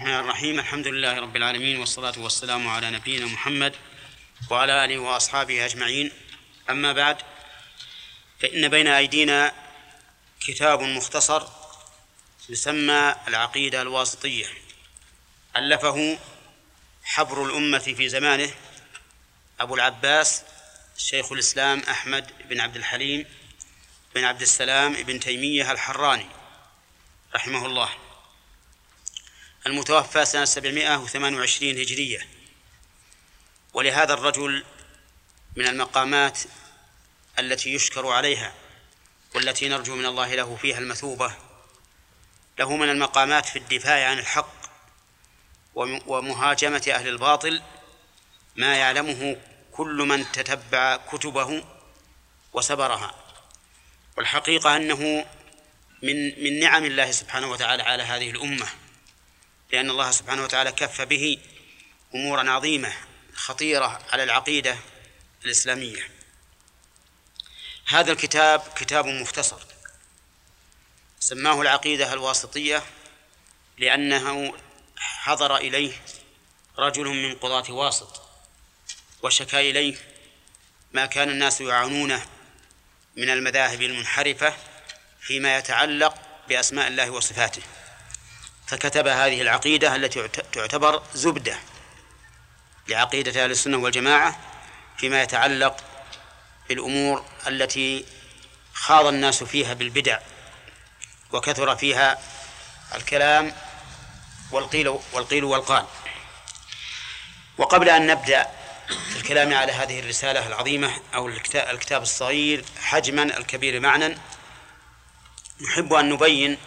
الرحمن الرحيم. الحمد لله رب العالمين والصلاة والسلام على نبينا محمد وعلى آله وأصحابه أجمعين. أما بعد فإن بين أيدينا كتاب مختصر يسمى العقيدة الواسطية. ألفه حبر الأمة في زمانه أبو العباس شيخ الإسلام أحمد بن عبد الحليم بن عبد السلام بن تيمية الحراني رحمه الله. المتوفى سنة 728 هجرية. ولهذا الرجل من المقامات التي يشكر عليها والتي نرجو من الله له فيها المثوبة له من المقامات في الدفاع عن الحق ومهاجمة أهل الباطل ما يعلمه كل من تتبع كتبه وسبرها والحقيقة أنه من من نعم الله سبحانه وتعالى على هذه الأمة. لأن الله سبحانه وتعالى كف به أمورا عظيمة خطيرة على العقيدة الإسلامية. هذا الكتاب كتاب مختصر. سماه العقيدة الواسطية لأنه حضر إليه رجل من قضاة واسط وشكا إليه ما كان الناس يعانونه من المذاهب المنحرفة فيما يتعلق بأسماء الله وصفاته. فكتب هذه العقيدة التي تعتبر زبدة لعقيدة أهل السنة والجماعة فيما يتعلق بالأمور التي خاض الناس فيها بالبدع وكثر فيها الكلام والقيل والقيل والقال. وقبل أن نبدأ في الكلام على هذه الرسالة العظيمة أو الكتاب الصغير حجما الكبير معنى نحب أن نبين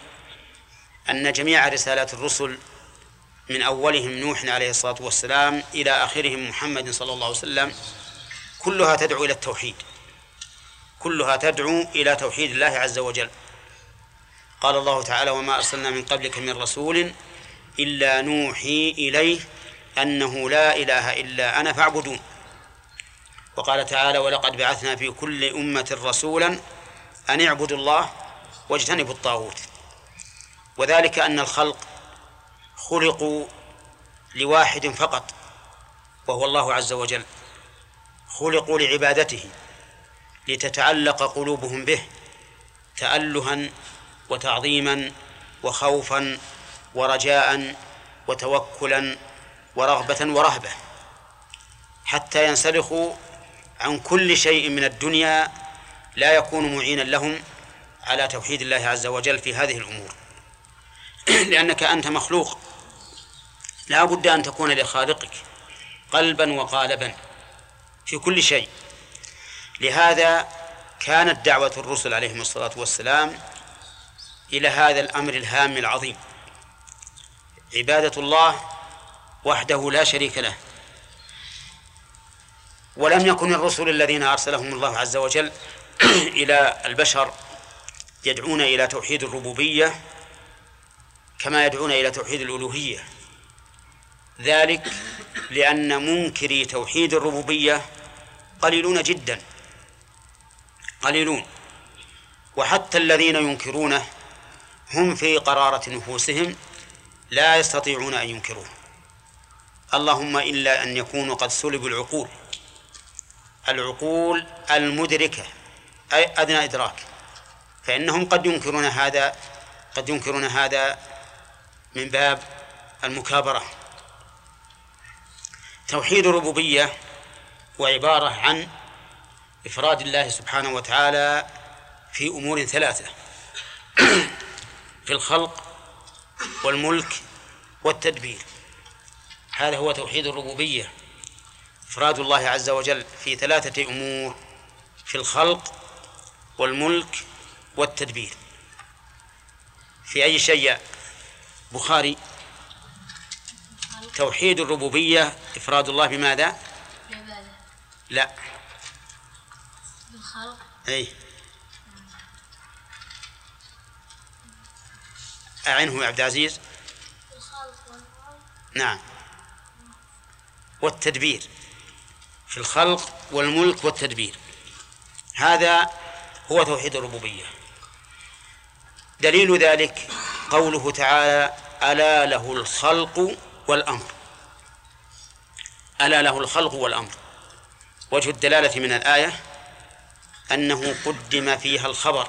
أن جميع رسالات الرسل من أولهم نوح عليه الصلاة والسلام إلى آخرهم محمد صلى الله عليه وسلم كلها تدعو إلى التوحيد. كلها تدعو إلى توحيد الله عز وجل. قال الله تعالى وما أرسلنا من قبلك من رسول إلا نوحي إليه أنه لا إله إلا أنا فاعبدون. وقال تعالى ولقد بعثنا في كل أمة رسولا أن اعبدوا الله واجتنبوا الطاغوت. وذلك أن الخلق خلقوا لواحد فقط وهو الله عز وجل. خلقوا لعبادته لتتعلق قلوبهم به تألها وتعظيما وخوفا ورجاء وتوكلا ورغبة ورهبة حتى ينسلخوا عن كل شيء من الدنيا لا يكون معينا لهم على توحيد الله عز وجل في هذه الأمور. لأنك أنت مخلوق. لا بد أن تكون لخالقك قلبا وقالبا في كل شيء. لهذا كانت دعوة الرسل عليهم الصلاة والسلام إلى هذا الأمر الهام العظيم. عبادة الله وحده لا شريك له. ولم يكن الرسل الذين أرسلهم الله عز وجل إلى البشر يدعون إلى توحيد الربوبية كما يدعون إلى توحيد الألوهية. ذلك لأن منكري توحيد الربوبية قليلون جدا. قليلون. وحتى الذين ينكرونه هم في قرارة نفوسهم لا يستطيعون أن ينكروه. اللهم إلا أن يكونوا قد سلبوا العقول. العقول المدركة أي أدنى إدراك. فإنهم قد ينكرون هذا قد ينكرون هذا من باب المكابرة. توحيد الربوبية هو عبارة عن إفراد الله سبحانه وتعالى في أمور ثلاثة في الخلق والملك والتدبير. هذا هو توحيد الربوبية. إفراد الله عز وجل في ثلاثة أمور في الخلق والملك والتدبير. في أي شيء بخاري. توحيد الربوبية إفراد الله بماذا؟ لا. بالخلق. أي أعنه يا عبد العزيز؟ نعم. والتدبير. في الخلق والملك والتدبير. هذا هو توحيد الربوبية. دليل ذلك قوله تعالى ألا له الخلق والأمر. ألا له الخلق والأمر. وجه الدلالة من الآية أنه قدم فيها الخبر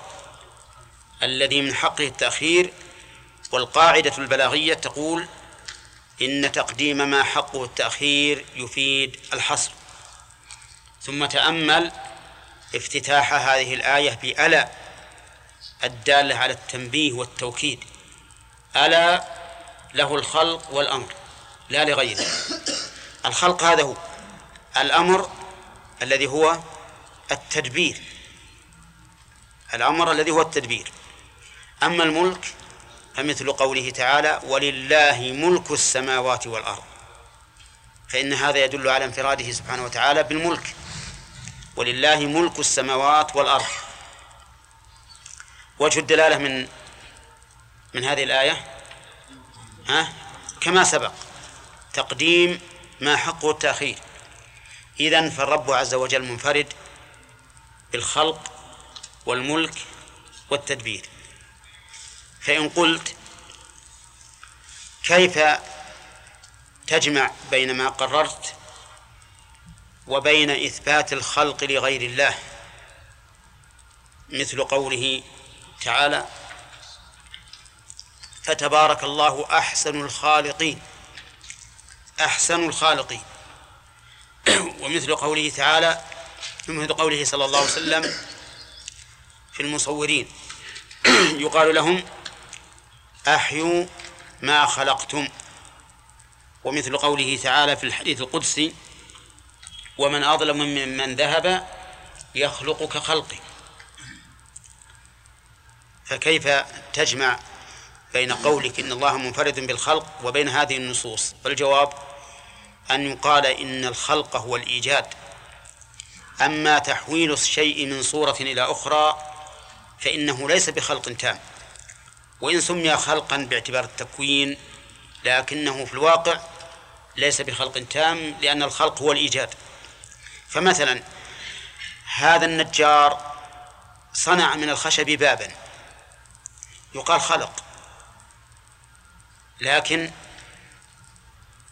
الذي من حقه التأخير والقاعدة البلاغية تقول إن تقديم ما حقه التأخير يفيد الحصر. ثم تأمل افتتاح هذه الآية بألا الدالة على التنبيه والتوكيد. ألا له الخلق والأمر لا لغيره. الخلق هذا هو الأمر الذي هو التدبير. الأمر الذي هو التدبير. أما الملك فمثل قوله تعالى ولله ملك السماوات والأرض فإن هذا يدل على انفراده سبحانه وتعالى بالملك. ولله ملك السماوات والأرض وجه الدلالة من من هذه الآية ها؟ كما سبق. تقديم ما حقه التأخير. إذن فالرب عز وجل منفرد بالخلق والملك والتدبير. فإن قلت كيف تجمع بين ما قررت وبين إثبات الخلق لغير الله؟ مثل قوله تعالى فتبارك الله أحسن الخالقين. أحسن الخالقين. ومثل قوله تعالى ومثل قوله صلى الله عليه وسلم في المصورين يقال لهم أحيوا ما خلقتم. ومثل قوله تعالى في الحديث القدسي ومن أظلم ممن ذهب يخلق كخلقي فكيف تجمع بين قولك إن الله منفرد بالخلق وبين هذه النصوص. والجواب أن يقال إن الخلق هو الإيجاد. أما تحويل الشيء من صورة إلى أخرى فإنه ليس بخلق تام. وإن سمي خلقا باعتبار التكوين لكنه في الواقع ليس بخلق تام لأن الخلق هو الإيجاد. فمثلا هذا النجار صنع من الخشب بابا. يقال خلق. لكن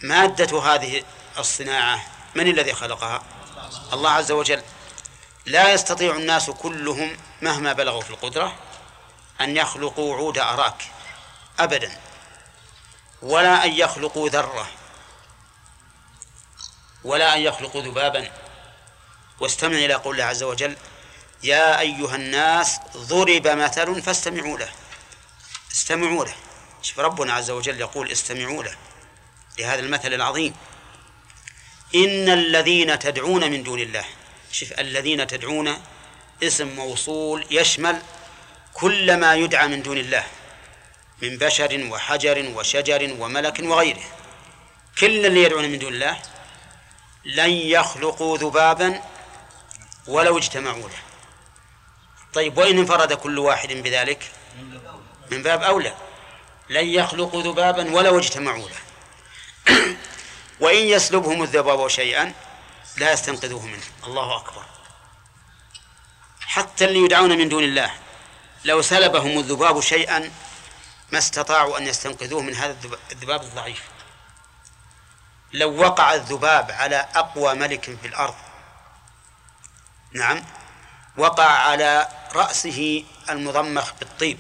مادة هذه الصناعة من الذي خلقها؟ الله عز وجل. لا يستطيع الناس كلهم مهما بلغوا في القدرة أن يخلقوا عود أراك أبدا ولا أن يخلقوا ذرة ولا أن يخلقوا ذبابا. واستمع إلى قول الله عز وجل يا أيها الناس ضرب مثل فاستمعوا له. استمعوا له. شوف ربنا عز وجل يقول استمعوا له لهذا المثل العظيم. إن الذين تدعون من دون الله شوف الذين تدعون اسم موصول يشمل كل ما يدعى من دون الله من بشر وحجر وشجر وملك وغيره. كل اللي يدعون من دون الله لن يخلقوا ذبابا ولو اجتمعوا له. طيب وإن انفرد كل واحد بذلك؟ من باب أولى. لن يخلقوا ذبابا ولو اجتمعوا له وإن يسلبهم الذباب شيئا لا يستنقذوه منه. الله أكبر. حتى اللي يدعون من دون الله لو سلبهم الذباب شيئا ما استطاعوا أن يستنقذوه من هذا الذباب الضعيف. لو وقع الذباب على أقوى ملك في الأرض نعم وقع على رأسه المضمخ بالطيب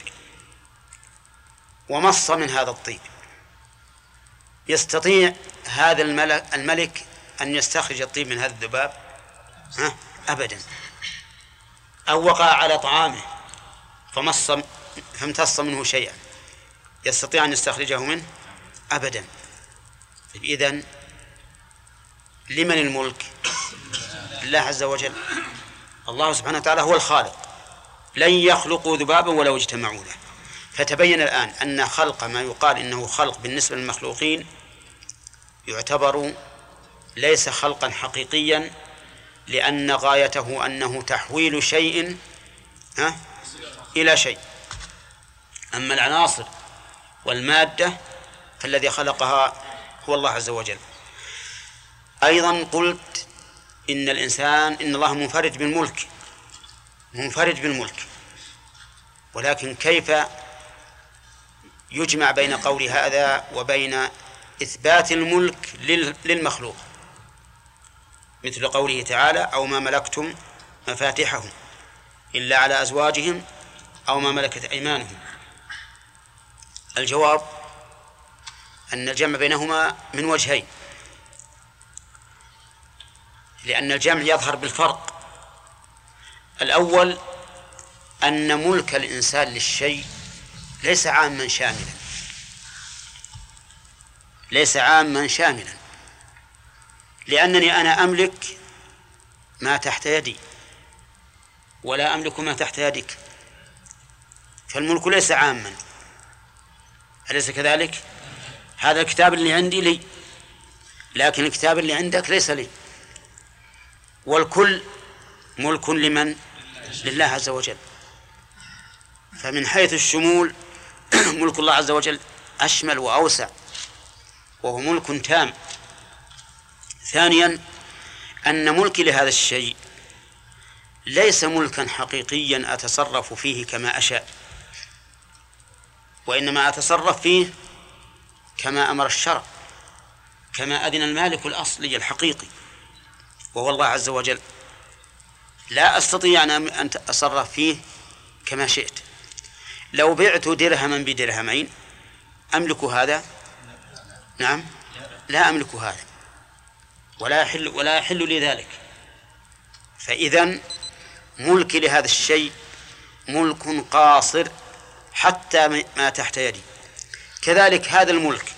ومص من هذا الطيب يستطيع هذا الملك, الملك أن يستخرج الطيب من هذا الذباب؟ ها؟ أبدا. أو وقع على طعامه فمص فامتص منه شيئا. يستطيع أن يستخرجه منه؟ أبدا. إذن لمن الملك؟ لله عز وجل. الله سبحانه وتعالى هو الخالق. لن يخلقوا ذبابا ولو اجتمعوا له. فتبين الآن أن خلق ما يقال إنه خلق بالنسبة للمخلوقين يعتبر ليس خلقا حقيقيا لأن غايته أنه تحويل شيء ها؟ إلى شيء. أما العناصر والمادة فالذي خلقها هو الله عز وجل. أيضا قلت إن الإنسان إن الله منفرد بالملك منفرد بالملك. ولكن كيف يجمع بين قول هذا وبين إثبات الملك للمخلوق مثل قوله تعالى أو ما ملكتم مفاتحه إلا على أزواجهم أو ما ملكت أيمانهم. الجواب أن الجمع بينهما من وجهين لأن الجمع يظهر بالفرق. الأول أن ملك الإنسان للشيء ليس عاما شاملا. ليس عاما شاملا. لأنني أنا أملك ما تحت يدي ولا أملك ما تحت يدك. فالملك ليس عاما. أليس كذلك؟ هذا الكتاب اللي عندي لي لكن الكتاب اللي عندك ليس لي. والكل ملك لمن؟ لله عز وجل. فمن حيث الشمول ملك الله عز وجل أشمل وأوسع وهو ملك تام. ثانيا أن ملكي لهذا الشيء ليس ملكا حقيقيا أتصرف فيه كما أشاء وإنما أتصرف فيه كما أمر الشرع كما أذن المالك الأصلي الحقيقي وهو الله عز وجل. لا أستطيع أن أتصرف فيه كما شئت. لو بعت درهما بدرهمين أملك هذا؟ نعم. لا أملك هذا. ولا يحل ولا يحل لي ذلك. فإذا ملكي لهذا الشيء ملك قاصر حتى ما تحت يدي. كذلك هذا الملك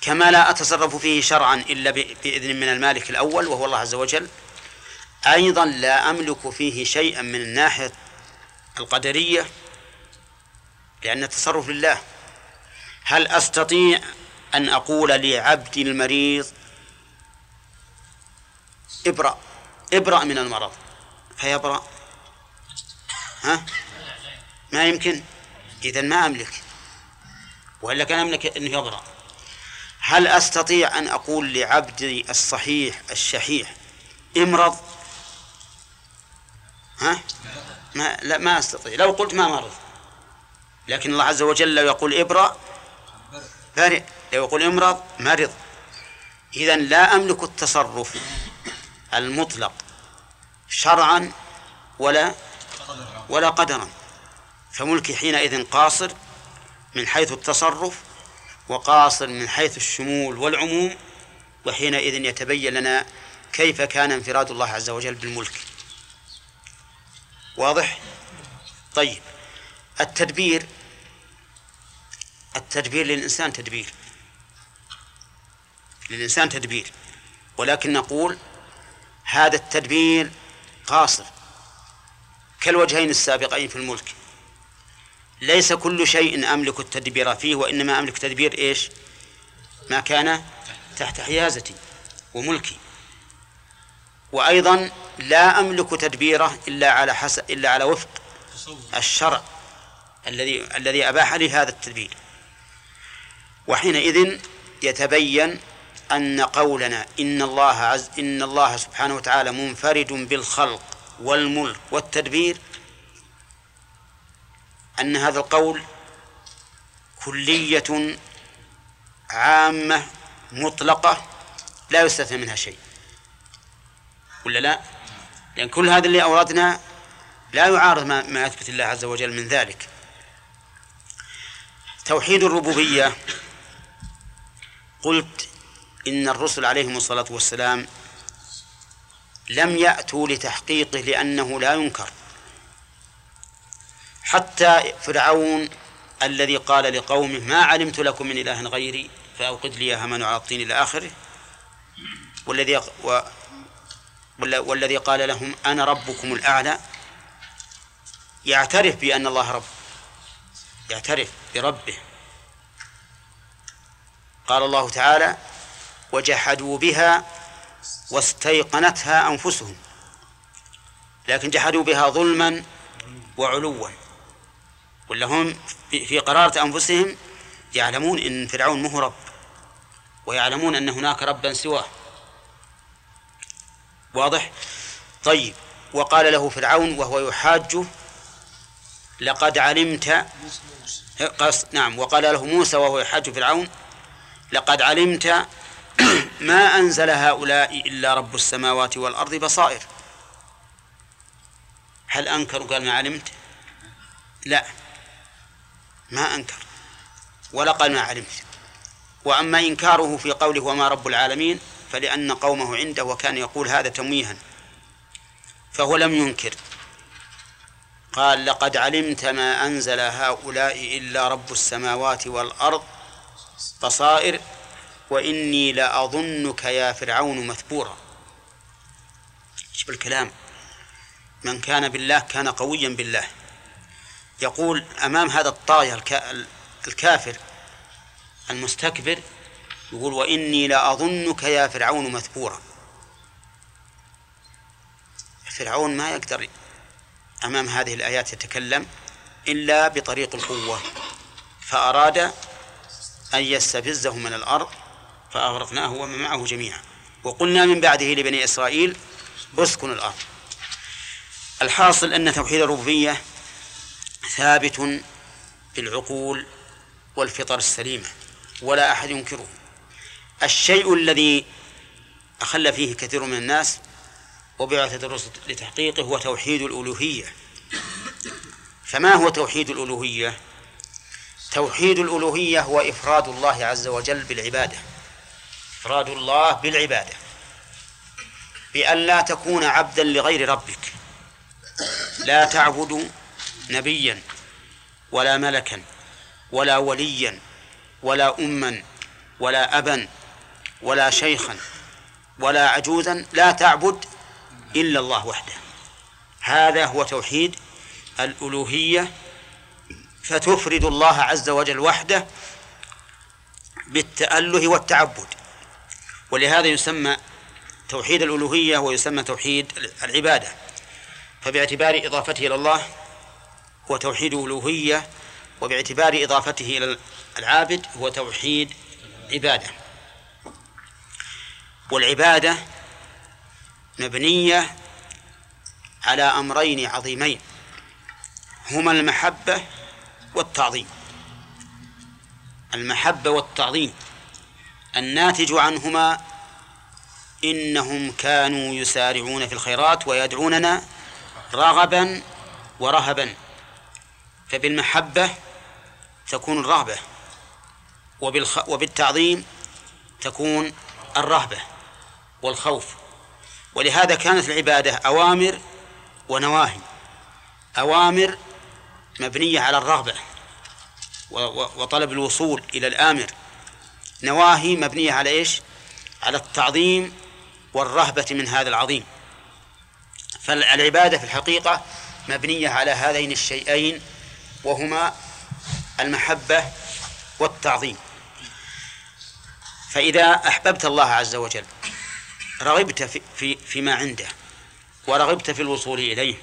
كما لا أتصرف فيه شرعا إلا بإذن من المالك الأول وهو الله عز وجل أيضا لا أملك فيه شيئا من الناحية القدرية لأن التصرف لله. هل أستطيع أن أقول لعبدي المريض ابرأ ابرأ من المرض؟ فيبرأ. ها؟ ما يمكن. إذا ما أملك. وإلا كان أملك أنه يبرأ. هل أستطيع أن أقول لعبدي الصحيح الشحيح امرض؟ ها؟ ما لا ما أستطيع. لو قلت ما مرض. لكن الله عز وجل لو يقول ابرأ برئ لو يقول امرض مرض. إذا لا أملك التصرف المطلق شرعا ولا ولا قدرا. فملكي حينئذ قاصر من حيث التصرف وقاصر من حيث الشمول والعموم وحينئذ يتبين لنا كيف كان انفراد الله عز وجل بالملك. واضح؟ طيب. التدبير التدبير للإنسان تدبير. للإنسان تدبير. ولكن نقول هذا التدبير قاصر. كالوجهين السابقين في الملك. ليس كل شيء أملك التدبير فيه وإنما أملك تدبير إيش؟ ما كان تحت حيازتي وملكي. وأيضا لا أملك تدبيره إلا على حسب إلا على وفق الشرع الذي الذي أباح لي هذا التدبير. وحينئذ يتبين أن قولنا إن الله عز إن الله سبحانه وتعالى منفرد بالخلق والملك والتدبير أن هذا القول كلية عامة مطلقة لا يستثنى منها شيء. ولا لا؟ لأن كل هذا اللي أوردنا لا يعارض ما, ما أثبت الله عز وجل من ذلك. توحيد الربوبية. قلت إن الرسل عليهم الصلاة والسلام لم يأتوا لتحقيقه لأنه لا ينكر. حتى فرعون الذي قال لقومه ما علمت لكم من إله غيري فأوقد لي هامان على الطين إلى آخره. والذي والذي قال لهم أنا ربكم الأعلى يعترف بأن الله رب يعترف بربه. قال الله تعالى وجحدوا بها واستيقنتها أنفسهم. لكن جحدوا بها ظلما وعلوا. ولا هم في قرارة أنفسهم يعلمون أن فرعون مه رب ويعلمون أن هناك ربا سواه. واضح؟ طيب. وقال له فرعون وهو يحاجه لقد علمت قص نعم. وقال له موسى وهو يحاج فرعون لقد علمت ما أنزل هؤلاء إلا رب السماوات والأرض بصائر. هل أنكر؟ قال ما علمت؟ لا. ما أنكر. ولا قال ما علمت. وأما إنكاره في قوله وما رب العالمين فلأن قومه عنده وكان يقول هذا تمويها. فهو لم ينكر. قال لقد علمت ما أنزل هؤلاء إلا رب السماوات والأرض بصائر وإني لأظنك يا فرعون مثبورا. إيش بالكلام؟ من كان بالله كان قويا بالله. يقول أمام هذا الطاغية الكافر المستكبر يقول وإني لأظنك يا فرعون مثبورا. فرعون ما يقدر أمام هذه الآيات يتكلم إلا بطريق القوة. فأراد أن يستفزه من الأرض فأغرقناه ومن معه جميعا. وقلنا من بعده لبني إسرائيل اسكنوا الأرض. الحاصل أن توحيد الربوبية ثابت بالعقول والفطر السليمة ولا أحد ينكره. الشيء الذي أخل فيه كثير من الناس وبعثة الرسل لتحقيقه هو توحيد الألوهية. فما هو توحيد الألوهية؟ توحيد الألوهية هو إفراد الله عز وجل بالعبادة. إفراد الله بالعبادة. بأن لا تكون عبدا لغير ربك. لا تعبد نبيا ولا ملكا ولا وليا ولا أما ولا أبا ولا شيخا ولا عجوزا لا تعبد إلا الله وحده. هذا هو توحيد الألوهية. فتفرد الله عز وجل وحده بالتأله والتعبد. ولهذا يسمى توحيد الألوهية ويسمى توحيد العبادة. فباعتبار إضافته إلى الله هو توحيد ألوهية وباعتبار إضافته إلى العابد هو توحيد عبادة. والعبادة مبنية على أمرين عظيمين هما المحبة والتعظيم. المحبة والتعظيم الناتج عنهما إنهم كانوا يسارعون في الخيرات ويدعوننا رغبا ورهبا. فبالمحبة تكون وبالخ... وبالتعظيم تكون الرهبة. والخوف. ولهذا كانت العبادة أوامر ونواهي. أوامر مبنية على الرغبة وطلب الوصول إلى الآمر. نواهي مبنية على إيش؟ على التعظيم والرهبة من هذا العظيم. فالعبادة في الحقيقة مبنية على هذين الشيئين وهما المحبة والتعظيم. فإذا أحببت الله عز وجل رغبت في, في فيما عنده ورغبت في الوصول إليه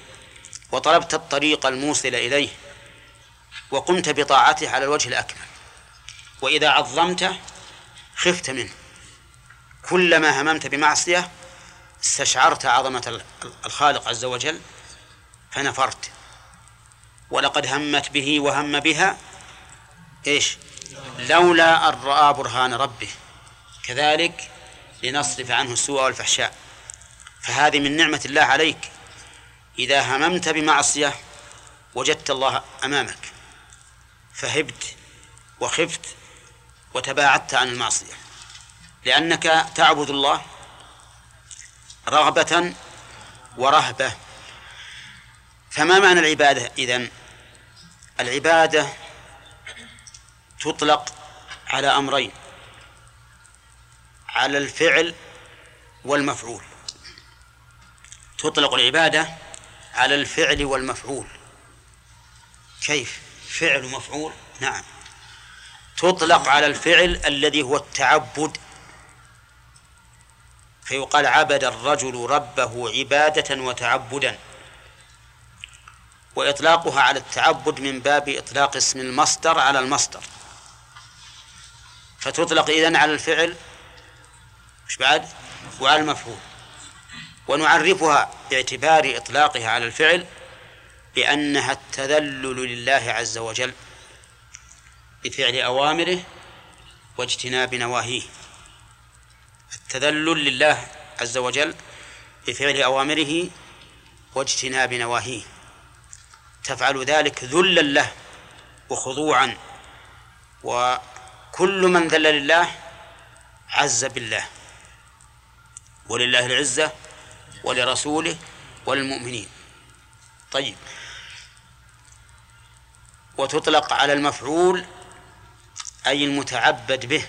وطلبت الطريق الموصل إليه وقمت بطاعته على الوجه الأكمل. وإذا عظمته خفت منه. كلما هممت بمعصية استشعرت عظمة الخالق عز وجل فنفرت. ولقد همت به وهم بها إيش؟ لولا أن رأى برهان ربه. كذلك لنصرف عنه السوء والفحشاء. فهذه من نعمة الله عليك. إذا هممت بمعصية وجدت الله أمامك. فهبت وخفت وتباعدت عن المعصية. لأنك تعبد الله رغبة ورهبة. فما معنى العبادة إذن؟ العبادة تطلق على أمرين. على الفعل والمفعول. تطلق العبادة على الفعل والمفعول. كيف؟ فعل ومفعول؟ نعم. تطلق على الفعل الذي هو التعبد. فيقال عبد الرجل ربه عبادة وتعبدا. وإطلاقها على التعبد من باب إطلاق اسم المصدر على المصدر. فتطلق إذن على الفعل مش بعد؟ وعلى المفعول ونعرفها باعتبار إطلاقها على الفعل بأنها التذلل لله عز وجل بفعل أوامره واجتناب نواهيه. التذلل لله عز وجل بفعل أوامره واجتناب نواهيه. تفعل ذلك ذلا له وخضوعا وكل من ذل لله عز بالله. ولله العزة ولرسوله وللمؤمنين. طيب. وتطلق على المفعول أي المتعبد به.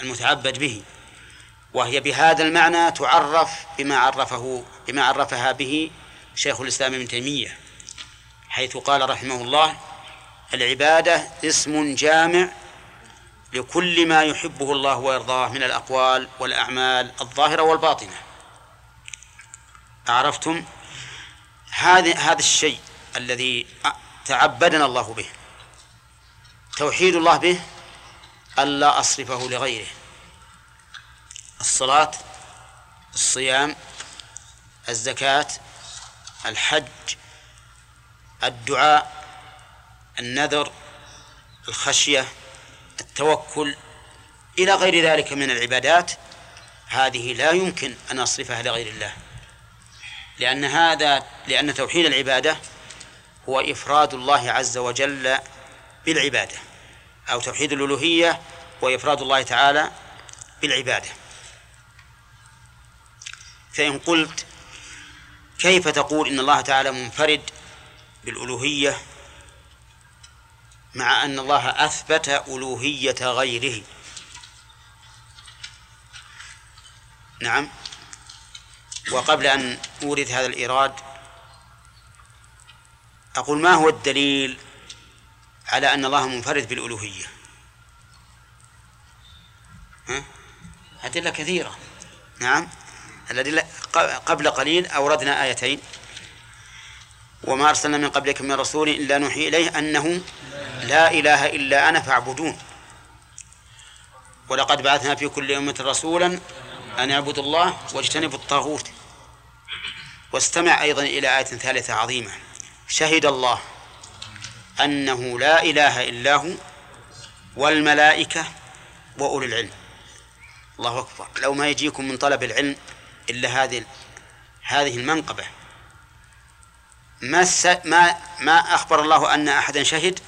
المتعبد به. وهي بهذا المعنى تعرف بما عرفه بما عرفها به شيخ الإسلام ابن تيمية حيث قال رحمه الله العبادة اسم جامع لكل ما يحبه الله ويرضاه من الأقوال والأعمال الظاهرة والباطنة. عرفتم هذا هذا الشيء الذي تعبدنا الله به. توحيد الله به ألا أصرفه لغيره. الصلاة الصيام الزكاة الحج الدعاء النذر الخشية التوكل إلى غير ذلك من العبادات هذه لا يمكن أن أصرفها لغير الله. لأن هذا لأن توحيد العبادة هو إفراد الله عز وجل بالعبادة أو توحيد الألوهية وإفراد الله تعالى بالعبادة. فإن قلت كيف تقول إن الله تعالى منفرد بالألوهية مع أن الله أثبت ألوهية غيره. نعم. وقبل أن أورد هذا الإيراد أقول ما هو الدليل على أن الله منفرد بالألوهية؟ ها؟ أدلة كثيرة. نعم. الأدلة قبل قليل أوردنا آيتين. وما أرسلنا من قبلك من رسول إلا نوحي إليه أنه لا إله إلا أنا فاعبدون. ولقد بعثنا في كل أمة رسولا أن اعبدوا الله واجتنبوا الطاغوت. واستمع أيضا إلى آية ثالثة عظيمة. شهد الله أنه لا إله إلا هو والملائكة وأولي العلم. الله أكبر. لو ما يجيكم من طلب العلم إلا هذه هذه المنقبة. ما ما ما أخبر الله أن أحدا شهد؟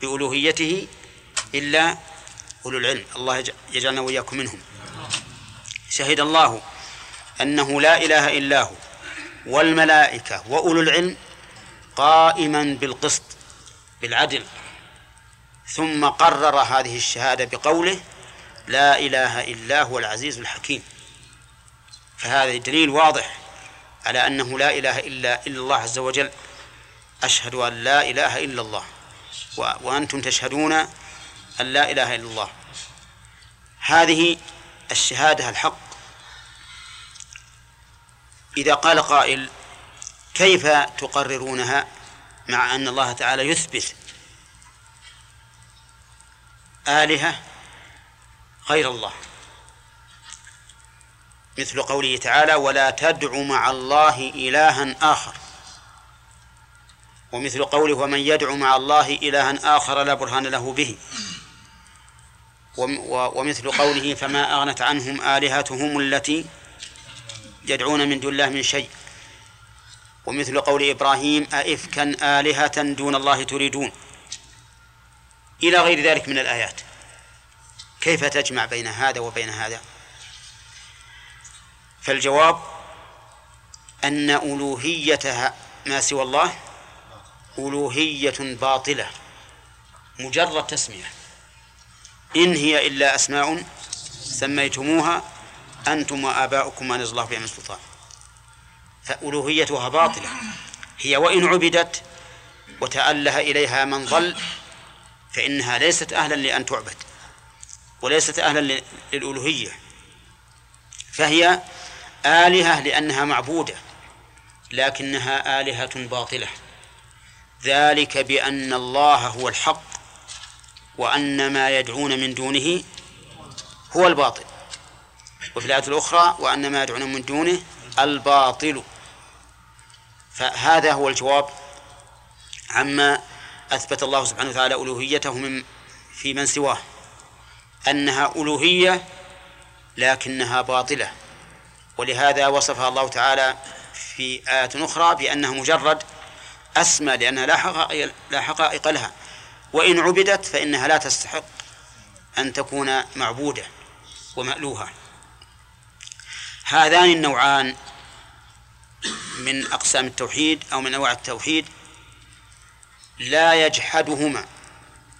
بألوهيته إلا أولو العلم. الله يجعلنا وإياكم منهم. شهد الله أنه لا إله إلا هو والملائكة وأولو العلم قائما بالقسط بالعدل. ثم قرر هذه الشهادة بقوله لا إله إلا هو العزيز الحكيم. فهذا دليل واضح على أنه لا إله إلا إلا الله عز وجل. أشهد أن لا إله إلا الله. وأنتم تشهدون أن لا إله إلا الله. هذه الشهادة الحق. إذا قال قائل كيف تقررونها مع أن الله تعالى يثبت آلهة غير الله؟ مثل قوله تعالى ولا تدع مع الله إلها آخر. ومثل قوله ومن يدعو مع الله إلها آخر لا برهان له به. ومثل قوله فما أغنت عنهم آلهتهم التي يدعون من دون الله من شيء. ومثل قول إبراهيم أئفكا آلهة دون الله تريدون. إلى غير ذلك من الآيات. كيف تجمع بين هذا وبين هذا؟ فالجواب أن ألوهية ما سوى الله ألوهية باطلة مجرد تسمية. إن هي إلا أسماء سميتموها أنتم وآباؤكم ما نزل الله بها من سلطان فألوهيتها باطلة. هي وإن عبدت وتأله إليها من ضل فإنها ليست أهلا لأن تعبد وليست أهلا للألوهية. فهي آلهة لأنها معبودة لكنها آلهة باطلة. ذلك بأن الله هو الحق وأن ما يدعون من دونه هو الباطل. وفي الآية الأخرى وأن ما يدعون من دونه الباطل. فهذا هو الجواب عما أثبت الله سبحانه وتعالى ألوهيته من في من سواه. أنها ألوهية لكنها باطلة. ولهذا وصفها الله تعالى في آيات أخرى بأنها مجرد أسمى لأنها لا حقائق, لا حقائق لها. وإن عبدت فإنها لا تستحق أن تكون معبودة ومألوهة. هذان النوعان من أقسام التوحيد أو من أنواع التوحيد لا يجحدهما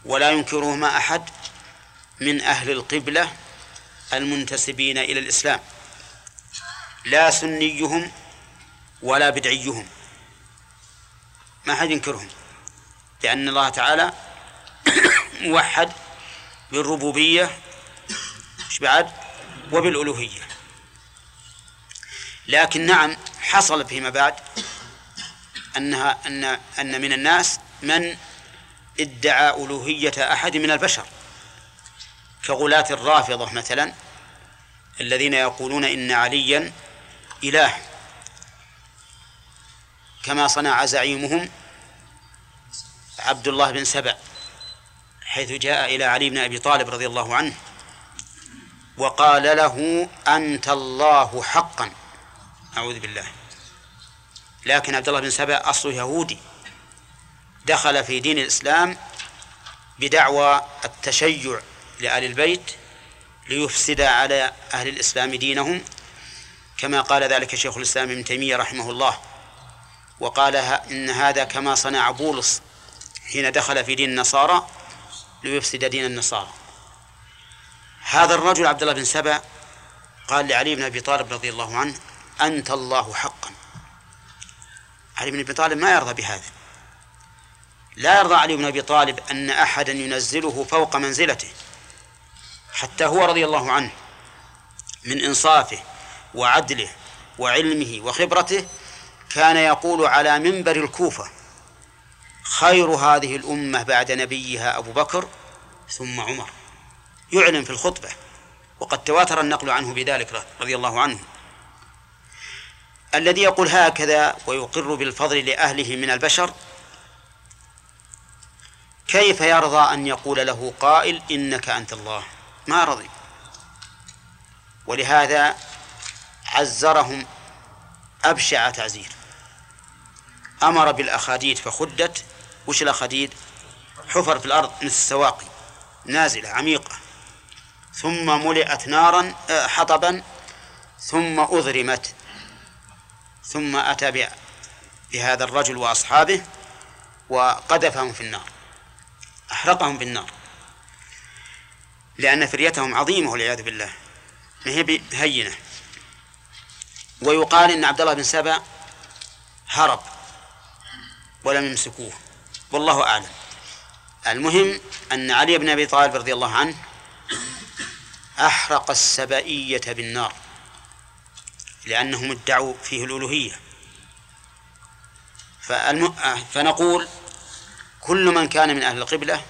ولا ينكرهما أحد من أهل القبلة المنتسبين إلى الإسلام. لا سنيهم ولا بدعيهم. ما حد ينكرهم لأن الله تعالى موحد بالربوبية إيش بعد؟ وبالألوهية. لكن نعم حصل فيما بعد أنها أن أن من الناس من ادعى ألوهية أحد من البشر. كغلاة الرافضة مثلا الذين يقولون إن عليا إله كما صنع زعيمهم عبد الله بن سبع حيث جاء إلى علي بن أبي طالب رضي الله عنه وقال له أنت الله حقا. أعوذ بالله. لكن عبد الله بن سبع أصله يهودي دخل في دين الإسلام بدعوى التشيع لآل البيت ليفسد على أهل الإسلام دينهم كما قال ذلك شيخ الإسلام ابن تيمية رحمه الله. وقال إن هذا كما صنع بولس حين دخل في دين النصارى ليفسد دين النصارى. هذا الرجل عبد الله بن سبع قال لعلي بن أبي طالب رضي الله عنه أنت الله حقا. علي بن أبي طالب ما يرضى بهذا. لا يرضى علي بن أبي طالب أن أحدا ينزله فوق منزلته حتى هو رضي الله عنه من إنصافه وعدله وعلمه وخبرته كان يقول على منبر الكوفة خير هذه الأمة بعد نبيها أبو بكر ثم عمر. يعلن في الخطبة وقد تواتر النقل عنه بذلك رضي الله عنه. الذي يقول هكذا ويقر بالفضل لأهله من البشر كيف يرضى أن يقول له قائل إنك أنت الله؟ ما رضي. ولهذا عزرهم أبشع تعزير. أمر بالأخاديد فخدت. وش الأخاديد؟ حفر في الأرض مثل السواقي. نازلة عميقة. ثم ملئت نارا آه، حطبا. ثم أضرمت ثم أتى بهذا الرجل وأصحابه وقذفهم في النار. أحرقهم بالنار لأن فريتهم عظيمة والعياذ بالله. ما هي هينة ويقال إن عبد الله بن سبأ هرب. ولم يمسكوه. والله أعلم. المهم أن علي بن أبي طالب رضي الله عنه أحرق السبائية بالنار لأنهم ادعوا فيه الألوهية. فالم... فنقول كل من كان من أهل القبلة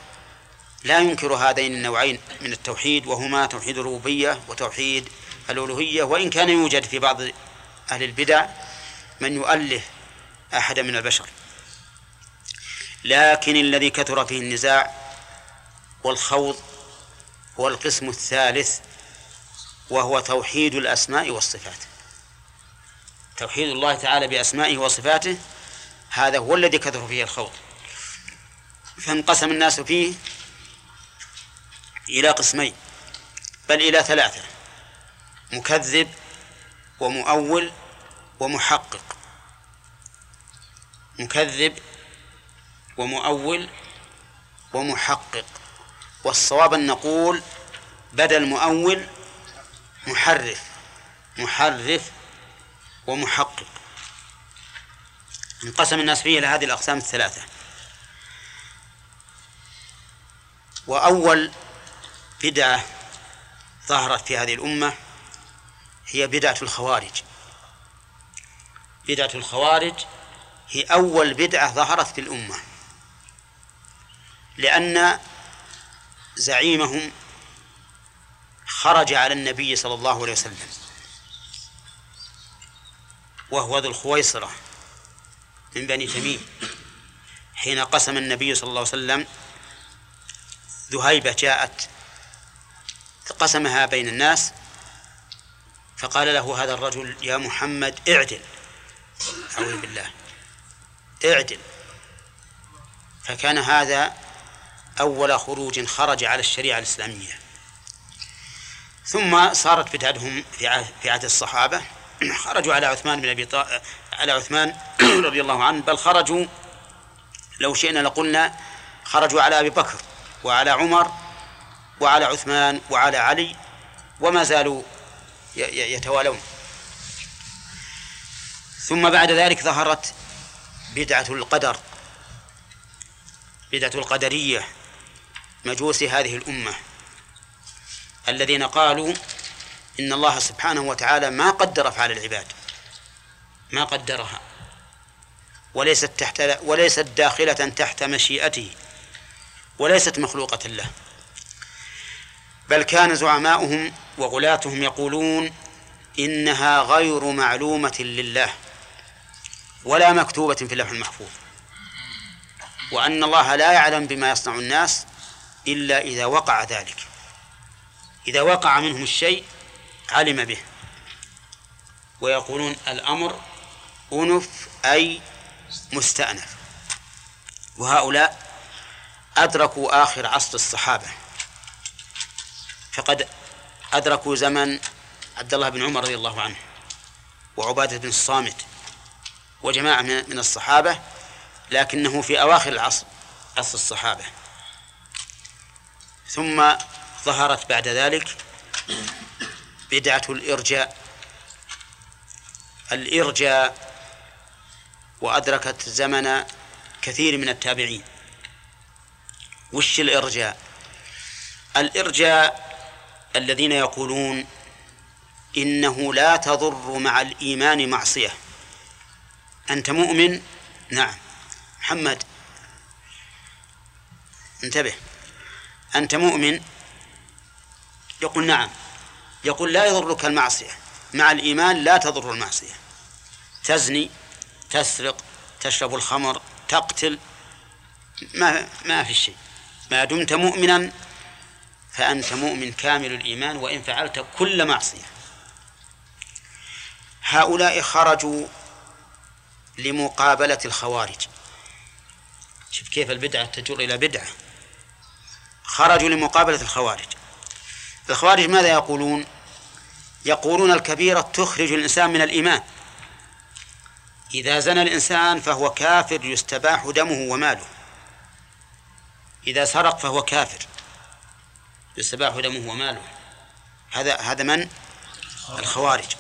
لا ينكر هذين النوعين من التوحيد وهما توحيد الربوبية وتوحيد الألوهية. وإن كان يوجد في بعض أهل البدع من يؤله أحدا من البشر. لكن الذي كثر فيه النزاع والخوض هو القسم الثالث وهو توحيد الأسماء والصفات. توحيد الله تعالى بأسمائه وصفاته هذا هو الذي كثر فيه الخوض. فانقسم الناس فيه إلى قسمين بل إلى ثلاثة مكذب ومؤول ومحقق. مكذب ومؤول ومحقق. والصواب أن نقول بدل مؤول محرف محرف ومحقق. انقسم الناس فيه إلى هذه الأقسام الثلاثة. وأول بدعة ظهرت في هذه الأمة هي بدعة الخوارج. بدعة الخوارج هي أول بدعة ظهرت في الأمة. لأن زعيمهم خرج على النبي صلى الله عليه وسلم. وهو ذو الخويصرة من بني تميم حين قسم النبي صلى الله عليه وسلم ذهيبة جاءت قسمها بين الناس فقال له هذا الرجل يا محمد اعدل أعوذ بالله اعدل. فكان هذا أول خروج خرج على الشريعة الإسلامية. ثم صارت بدعتهم في عهد الصحابة. خرجوا على عثمان بن أبي طالب على عثمان رضي الله عنه بل خرجوا لو شئنا لقلنا خرجوا على أبي بكر وعلى عمر وعلى عثمان وعلى علي وما زالوا يتوالون. ثم بعد ذلك ظهرت بدعة القدر بدعة القدرية. مجوس هذه الأمة. الذين قالوا إن الله سبحانه وتعالى ما قدر أفعال العباد. ما قدرها. وليست تحت وليست داخلة تحت مشيئته. وليست مخلوقة له. بل كان زعماؤهم وغلاتهم يقولون إنها غير معلومة لله. ولا مكتوبة في اللوح المحفوظ. وأن الله لا يعلم بما يصنع الناس إلا إذا وقع ذلك. إذا وقع منهم الشيء علم به. ويقولون الأمر أنف أي مستأنف. وهؤلاء أدركوا آخر عصر الصحابة. فقد أدركوا زمن عبد الله بن عمر رضي الله عنه وعبادة بن الصامت وجماعة من الصحابة لكنه في أواخر العصر عصر الصحابة. ثم ظهرت بعد ذلك بدعة الإرجاء. الإرجاء وأدركت زمن كثير من التابعين. وش الإرجاء؟ الإرجاء الذين يقولون إنه لا تضر مع الإيمان معصية. أنت مؤمن؟ نعم. محمد انتبه. أنت مؤمن؟ يقول نعم. يقول لا يضرك المعصية. مع الإيمان لا تضر المعصية. تزني تسرق تشرب الخمر تقتل ما ما في شيء. ما دمت مؤمنا فأنت مؤمن كامل الإيمان وإن فعلت كل معصية. هؤلاء خرجوا لمقابلة الخوارج. شوف كيف البدعة تجر إلى بدعة. خرجوا لمقابلة الخوارج. الخوارج ماذا يقولون؟ يقولون الكبيرة تخرج الإنسان من الإيمان. إذا زنى الإنسان فهو كافر يستباح دمه وماله. إذا سرق فهو كافر يستباح دمه وماله. هذا هذا من؟ الخوارج.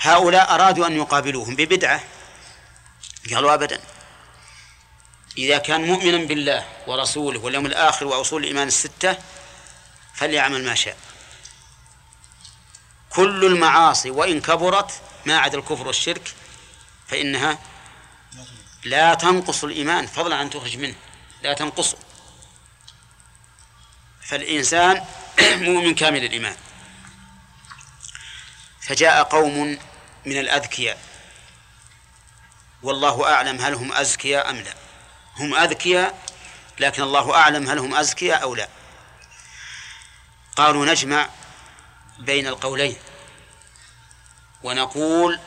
هؤلاء أرادوا أن يقابلوهم ببدعة. قالوا أبدا. إذا كان مؤمنا بالله ورسوله واليوم الآخر وأصول الإيمان الستة فليعمل ما شاء. كل المعاصي وإن كبرت ما عدا الكفر والشرك فإنها لا تنقص الإيمان. فضلا عن تخرج منه لا تنقصه فالإنسان مؤمن كامل الإيمان. فجاء قوم من الأذكياء. والله أعلم هل هم أزكياء أم لا. هم أذكياء لكن الله أعلم هل هم أزكياء أو لا. قالوا نجمع بين القولين ونقول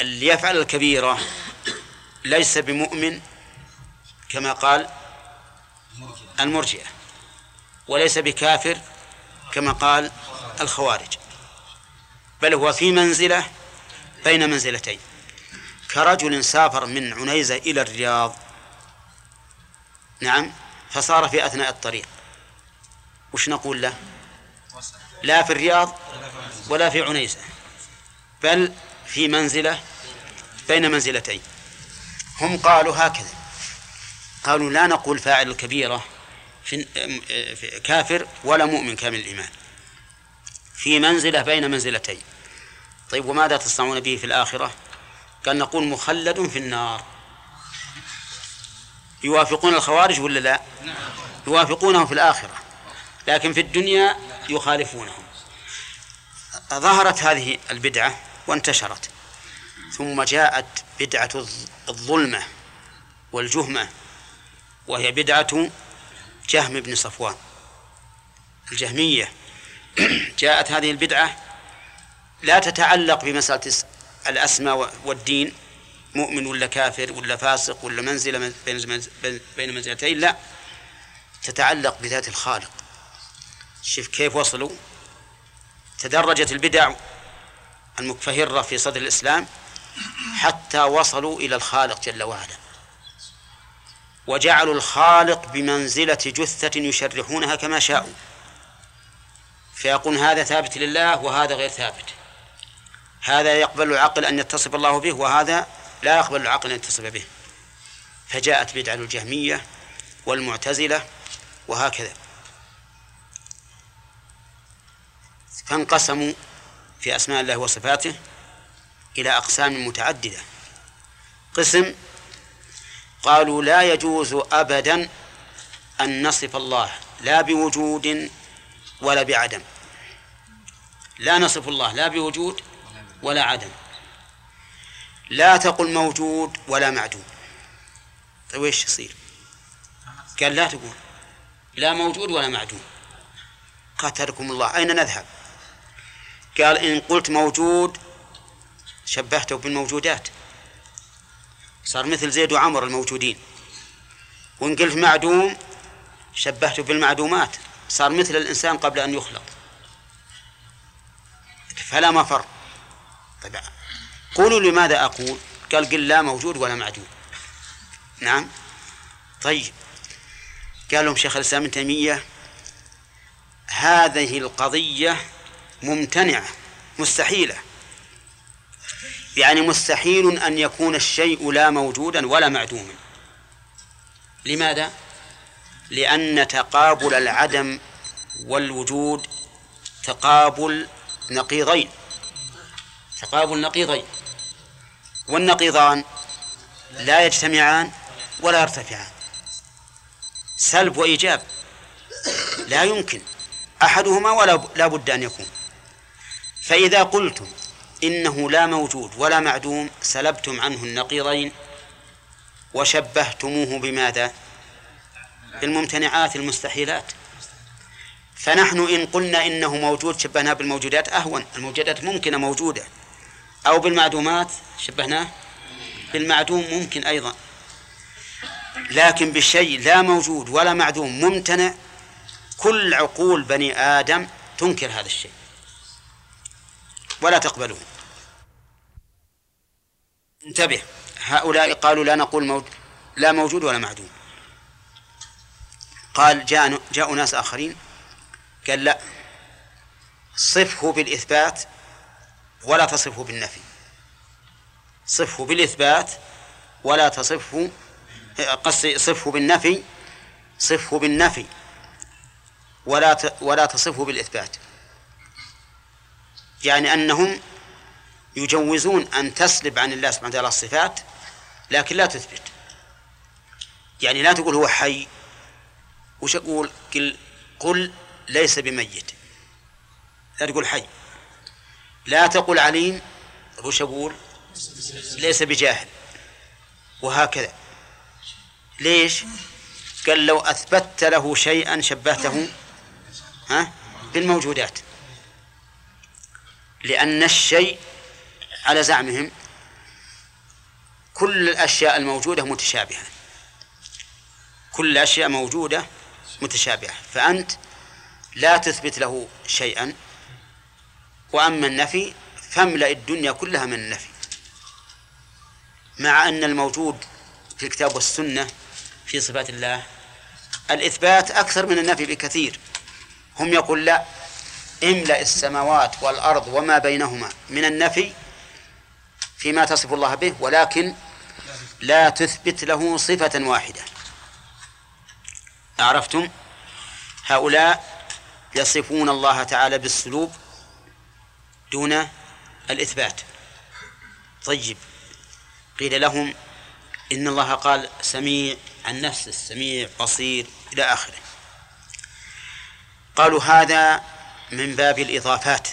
اللي يفعل الكبيرة ليس بمؤمن كما قال المرجئة وليس بكافر كما قال الخوارج بل هو في منزلة بين منزلتين. كرجل سافر من عنيزة إلى الرياض نعم. فصار في أثناء الطريق. وش نقول له؟ لا في الرياض ولا في عنيزة بل في منزلة بين منزلتين. هم قالوا هكذا. قالوا لا نقول فاعل الكبيرة في كافر ولا مؤمن كامل الإيمان. في منزلة بين منزلتين. طيب وماذا تصنعون به في الآخرة؟ قال نقول مخلد في النار. يوافقون الخوارج ولا لا؟ يوافقونهم في الآخرة لكن في الدنيا يخالفونهم. ظهرت هذه البدعة وانتشرت ثم جاءت بدعة الظلمة والجهمة وهي بدعة جهم بن صفوان الجهمية. جاءت هذه البدعة لا تتعلق بمسألة الأسماء والدين مؤمن ولا كافر ولا فاسق ولا منزلة بين منزلتين؟ لا. تتعلق بذات الخالق. شوف كيف وصلوا. تدرجت البدع المكفهرة في صدر الإسلام حتى وصلوا إلى الخالق جل وعلا. وجعلوا الخالق بمنزلة جثة يشرحونها كما شاءوا. فيقول هذا ثابت لله وهذا غير ثابت. هذا يقبل العقل أن يتصف الله به وهذا لا يقبل العقل أن يتصف به. فجاءت بدعة الجهمية والمعتزلة وهكذا. فانقسموا في أسماء الله وصفاته إلى أقسام متعددة. قسم قالوا لا يجوز أبدا أن نصف الله لا بوجود ولا بعدم. لا نصف الله لا بوجود ولا عدم. لا تقل موجود ولا معدوم طيب إيش يصير؟ قال لا تقول. لا موجود ولا معدوم قاتلكم الله. أين نذهب؟ قال إن قلت موجود شبهته بالموجودات. صار مثل زيد وعمر الموجودين. وإن قلت معدوم شبهته بالمعدومات. صار مثل الإنسان قبل أن يخلق. فلا مفر. طيب قولوا لماذا أقول؟ قال قل لا موجود ولا معدوم نعم. طيب. قال لهم شيخ الإسلام ابن تيمية هذه القضية ممتنعة مستحيلة. يعني مستحيل أن يكون الشيء لا موجودا ولا معدوما. لماذا؟ لأن تقابل العدم والوجود تقابل نقيضين. تقابل نقيضين. والنقيضان لا يجتمعان ولا يرتفعان. سلب وإيجاب لا يمكن. أحدهما ولا لا بد أن يكون. فإذا قلتم إنه لا موجود ولا معدوم سلبتم عنه النقيضين وشبهتموه بماذا؟ بالممتنعات المستحيلات. فنحن إن قلنا إنه موجود شبهناه بالموجودات أهون. الموجودات ممكنة موجودة. أو بالمعدومات شبهناه؟ بالمعدوم ممكن أيضا. لكن بالشيء لا موجود ولا معدوم ممتنع. كل عقول بني آدم تنكر هذا الشيء. ولا تقبلون انتبه. هؤلاء قالوا لا نقول موجود لا موجود ولا معدوم. قال جاء جاءوا ناس آخرين قال لا. صفه بالإثبات ولا تصفه بالنفي. صفه بالإثبات ولا تصفه قصدي صفه بالنفي صفه بالنفي ولا ولا تصفه بالإثبات. يعني أنهم يجوزون أن تسلب عن الله سبحانه وتعالى الصفات لكن لا تثبت. يعني لا تقول هو حي وش أقول؟ قل, ليس بميت. لا تقول حي. لا تقول عليم وش أقول ليس بجاهل. وهكذا. ليش؟ قال لو أثبتت له شيئا شبهته ها بالموجودات. لأن الشيء على زعمهم كل الأشياء الموجودة متشابهة. كل الأشياء موجودة متشابهة. فأنت لا تثبت له شيئا وأما النفي فاملأ الدنيا كلها من النفي. مع أن الموجود في الكتاب والسنة في صفات الله الإثبات أكثر من النفي بكثير. هم يقول لا املأ السماوات والأرض وما بينهما من النفي فيما تصف الله به ولكن لا تثبت له صفة واحدة. أعرفتم هؤلاء يصفون الله تعالى بالسلوب دون الإثبات. طيب قيل لهم إن الله قال سميع عن نفسه السميع بصير إلى آخره. قالوا هذا من باب الإضافات.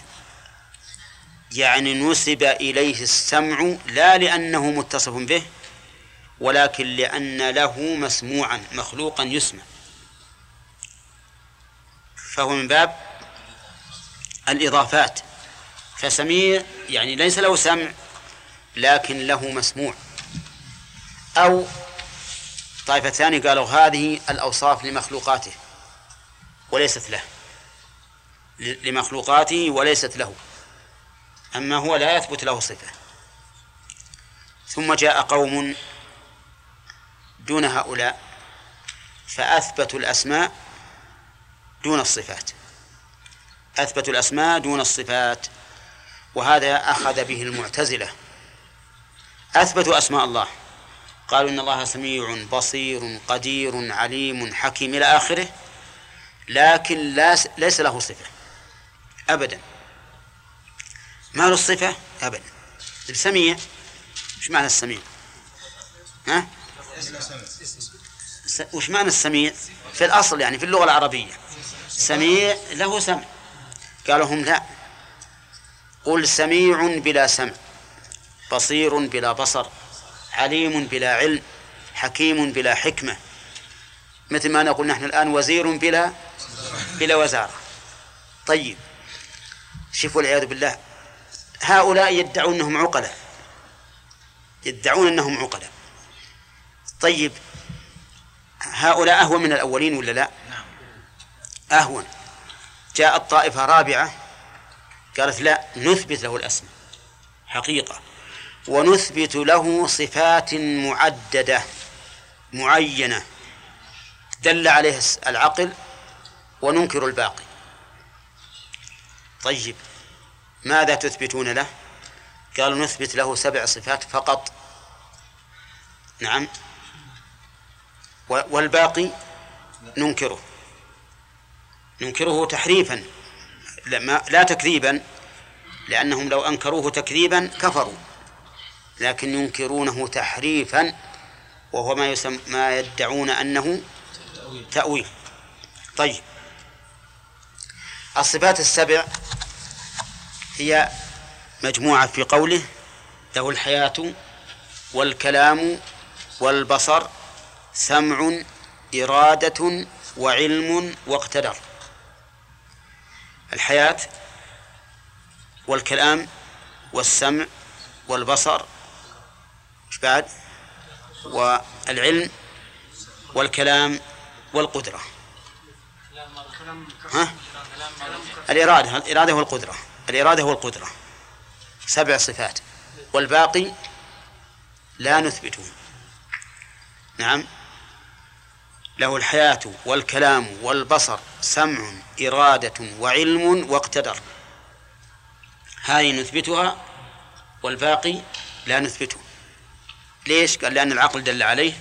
يعني نسب إليه السمع لا لأنه متصف به ولكن لأن له مسموعا مخلوقا يسمع. فهو من باب الإضافات. فسميع يعني ليس له سمع لكن له مسموع. أو طائفة ثانية قالوا هذه الأوصاف لمخلوقاته وليست له. لمخلوقاته وليست له. أما هو لا يثبت له صفة. ثم جاء قوم دون هؤلاء فأثبتوا الأسماء دون الصفات. أثبتوا الأسماء دون الصفات. وهذا أخذ به المعتزلة. أثبتوا أسماء الله. قالوا إن الله سميع بصير قدير عليم حكيم إلى آخره لكن لا ليس له صفة. أبدا. ما له الصفة أبدا. سميع وش معنى السميع؟ ها؟ وش معنى السميع؟ في الأصل يعني في اللغة العربية. سميع له سمع. قالوا هم لا. قل سميع بلا سمع بصير بلا بصر عليم بلا علم حكيم بلا حكمة. مثل ما نقول نحن الآن وزير بلا بلا وزارة. طيب شوفوا والعياذ بالله هؤلاء يدعون أنهم عقلاء يدعون أنهم عقلاء. طيب هؤلاء أهون من الأولين ولا لا؟ أهون. جاءت طائفة رابعة قالت لا نثبت له الأسماء. حقيقة. ونثبت له صفات معددة معينة. دل عليه العقل وننكر الباقي. طيب ماذا تثبتون له؟ قالوا نثبت له سبع صفات فقط. نعم. والباقي ننكره. ننكره تحريفا. لا تكذيبا لأنهم لو أنكروه تكذيبا كفروا. لكن ينكرونه تحريفا وهو ما يسمى ما يدعون أنه تأويل. طيب. الصفات السبع هي مجموعة في قوله له الحياة والكلام والبصر سمع إرادة وعلم واقتدر. الحياة والكلام والسمع والبصر. إيش بعد؟ والعلم والكلام والقدرة. ها؟ الإرادة الإرادة والقدرة. الإرادة والقدرة. سبع صفات. والباقي لا نثبته. نعم؟ له الحياة والكلام والبصر سمع إرادة وعلم واقتدر. هذه نثبتها والباقي لا نثبته. ليش؟ قال لأن العقل دل عليه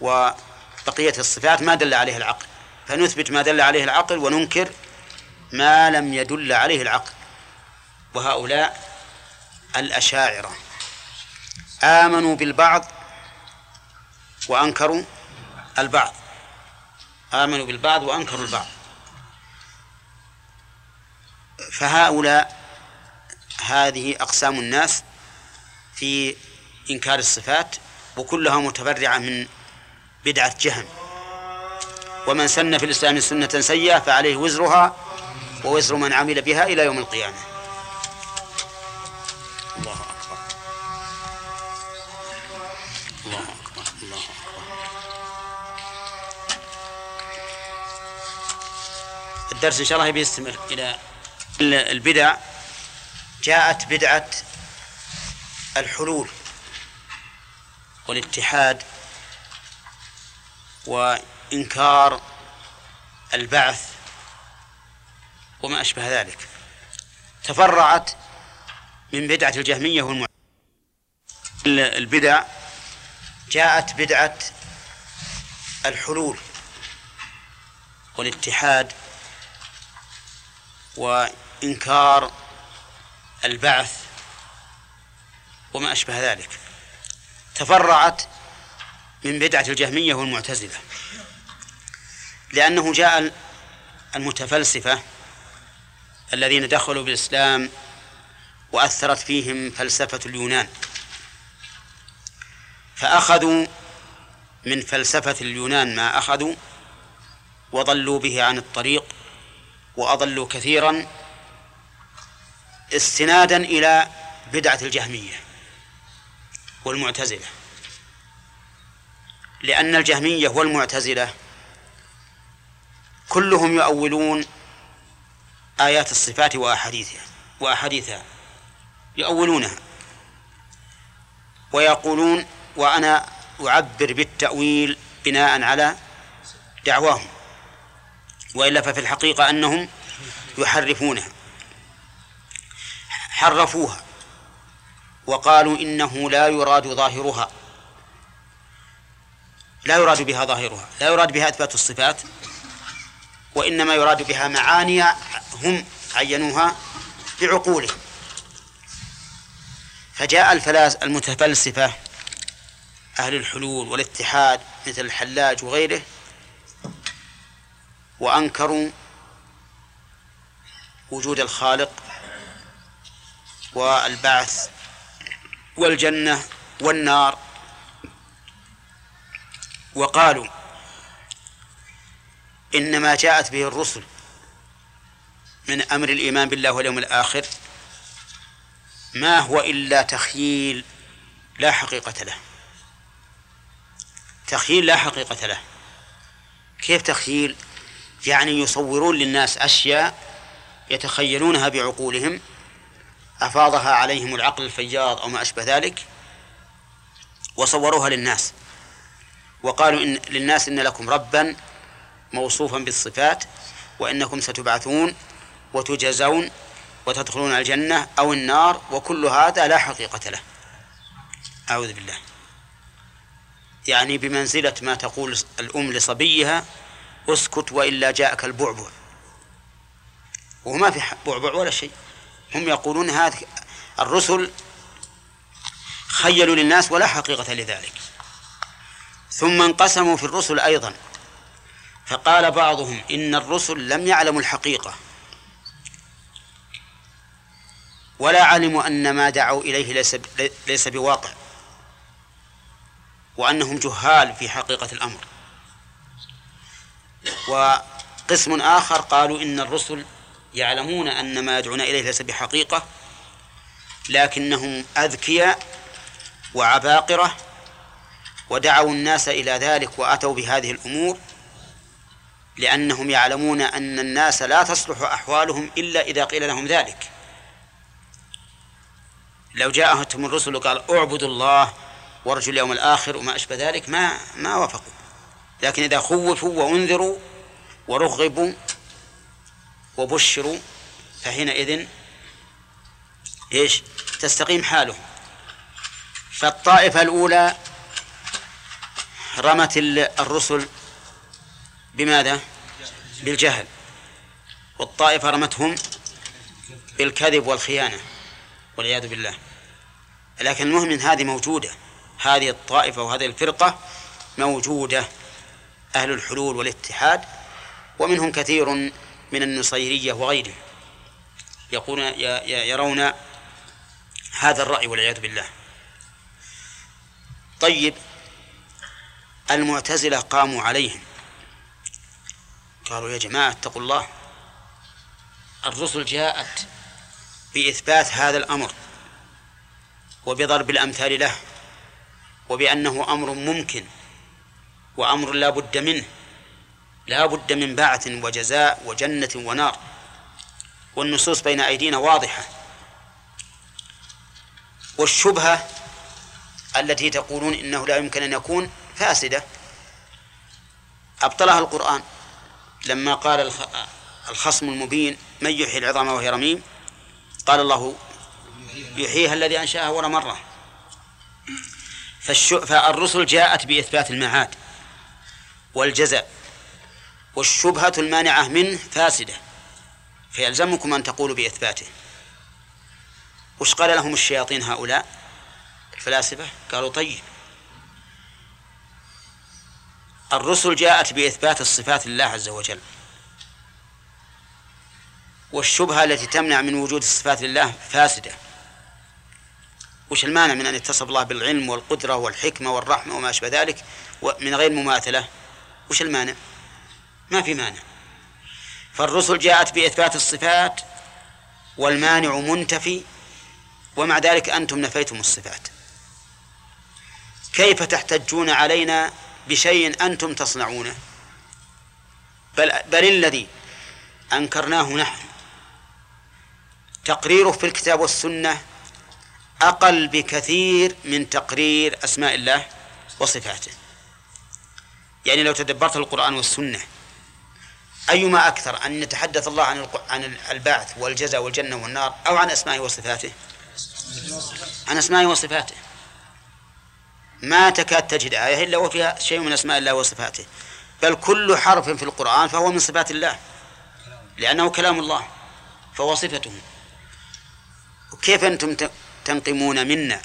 وبقية الصفات ما دل عليه العقل. فنثبت ما دل عليه العقل وننكر ما لم يدل عليه العقل. وهؤلاء الأشاعرة. آمنوا بالبعض وأنكروا البعض. آمنوا بالبعض وأنكروا البعض. فهؤلاء هذه أقسام الناس في إنكار الصفات وكلها متبرعة من بدعة جهم ومن سن في الإسلام سنة سيئة فعليه وزرها ووزر من عمل بها إلى يوم القيامة. الدرس إن شاء الله بيستمر إلى البدع. جاءت بدعة الحلول والاتحاد وإنكار البعث وما أشبه ذلك. تفرعت من بدعة الجهمية والمع البدع. جاءت بدعة الحلول والاتحاد وإنكار البعث وما أشبه ذلك. تفرعت من بدعة الجهمية والمعتزلة لأنه جاء المتفلسفة الذين دخلوا بالإسلام وأثرت فيهم فلسفة اليونان فأخذوا من فلسفة اليونان ما أخذوا وضلوا به عن الطريق وأضلوا كثيرا استنادا إلى بدعة الجهمية والمعتزلة. لأن الجهمية والمعتزلة كلهم يؤولون آيات الصفات وأحاديثها وأحاديثها يؤولونها ويقولون وأنا أعبر بالتأويل بناء على دعواهم. وإلا ففي الحقيقة أنهم يحرفونها. حرفوها. وقالوا إنه لا يراد ظاهرها. لا يراد بها ظاهرها. لا يراد بها إثبات الصفات. وإنما يراد بها معاني هم عينوها بعقولهم. فجاء الفلاس المتفلسفة أهل الحلول والاتحاد مثل الحلاج وغيره وأنكروا وجود الخالق والبعث والجنة والنار. وقالوا إنما جاءت به الرسل من أمر الإيمان بالله واليوم الآخر. ما هو إلا تخييل لا حقيقة له. تخييل لا حقيقة له. كيف تخييل؟ يعني يصورون للناس أشياء يتخيلونها بعقولهم أفاضها عليهم العقل الفياض أو ما أشبه ذلك وصوروها للناس. وقالوا إن للناس إن لكم ربا موصوفا بالصفات وإنكم ستبعثون وتجزون وتدخلون الجنة أو النار وكل هذا لا حقيقة له. أعوذ بالله. يعني بمنزلة ما تقول الأم لصبيها اسكت وإلا جاءك البعبع. وما في بعبع ولا شيء. هم يقولون هذا الرسل خيلوا للناس ولا حقيقة لذلك. ثم انقسموا في الرسل أيضا. فقال بعضهم إن الرسل لم يعلموا الحقيقة. ولا علموا أن ما دعوا إليه ليس ليس بواقع. وأنهم جهال في حقيقة الأمر. وقسم آخر قالوا إن الرسل يعلمون أن ما يدعون إليه ليس بحقيقة لكنهم أذكياء وعباقرة ودعوا الناس إلى ذلك وأتوا بهذه الأمور لأنهم يعلمون أن الناس لا تصلح أحوالهم إلا إذا قيل لهم ذلك. لو جاءتهم الرسل وقال اعبدوا الله وارجوا اليوم الآخر وما أشبه ذلك ما ما وافقوا. لكن إذا خوفوا وأنذروا ورغبوا وبشروا فحينئذ إيش؟ تستقيم حالهم. فالطائفة الأولى رمت الرسل بماذا؟ بالجهل. والطائفة رمتهم بالكذب والخيانة والعياذ بالله. لكن المهم هذه موجودة. هذه الطائفة وهذه الفرقة موجودة. أهل الحلول والاتحاد ومنهم كثير من النصيرية وغيرهم. يقولون يرون هذا الرأي والعياذ بالله. طيب المعتزلة قاموا عليهم. قالوا يا جماعة اتقوا الله. الرسل جاءت بإثبات هذا الأمر وبضرب الأمثال له وبأنه أمر ممكن. وأمر لا بد منه. لا بد من بعث وجزاء وجنة ونار. والنصوص بين أيدينا واضحة. والشبهة التي تقولون إنه لا يمكن أن يكون فاسدة. أبطلها القرآن. لما قال الخصم المبين من يحيي العظام وهي رميم؟ قال الله يحييها الذي أنشأها أول مرة. فالرسل جاءت بإثبات المعاد. والجزاء والشبهة المانعة منه فاسدة. فيلزمكم أن تقولوا بإثباته. وش قال لهم الشياطين هؤلاء؟ الفلاسفة قالوا طيب. الرسل جاءت بإثبات الصفات لله عز وجل. والشبهة التي تمنع من وجود الصفات لله فاسدة. وش المانع من أن يتصف الله بالعلم والقدرة والحكمة والرحمة وما أشبه ذلك؟ من غير مماثلة. وش المانع؟ ما في مانع. فالرسل جاءت بإثبات الصفات والمانع منتفي ومع ذلك أنتم نفيتم الصفات. كيف تحتجون علينا بشيء أنتم تصنعونه؟ بل, بل الذي أنكرناه نحن. تقريره في الكتاب والسنة أقل بكثير من تقرير أسماء الله وصفاته. يعني لو تدبرت القرآن والسنة أيما أكثر أن يتحدث الله عن عن البعث والجزاء والجنة والنار أو عن أسمائه وصفاته؟ عن أسمائه وصفاته. ما تكاد تجد آية إلا وفيها شيء من أسماء الله وصفاته. بل كل حرف في القرآن فهو من صفات الله لأنه كلام الله فهو صفته. كيف أنتم تنقمون منا؟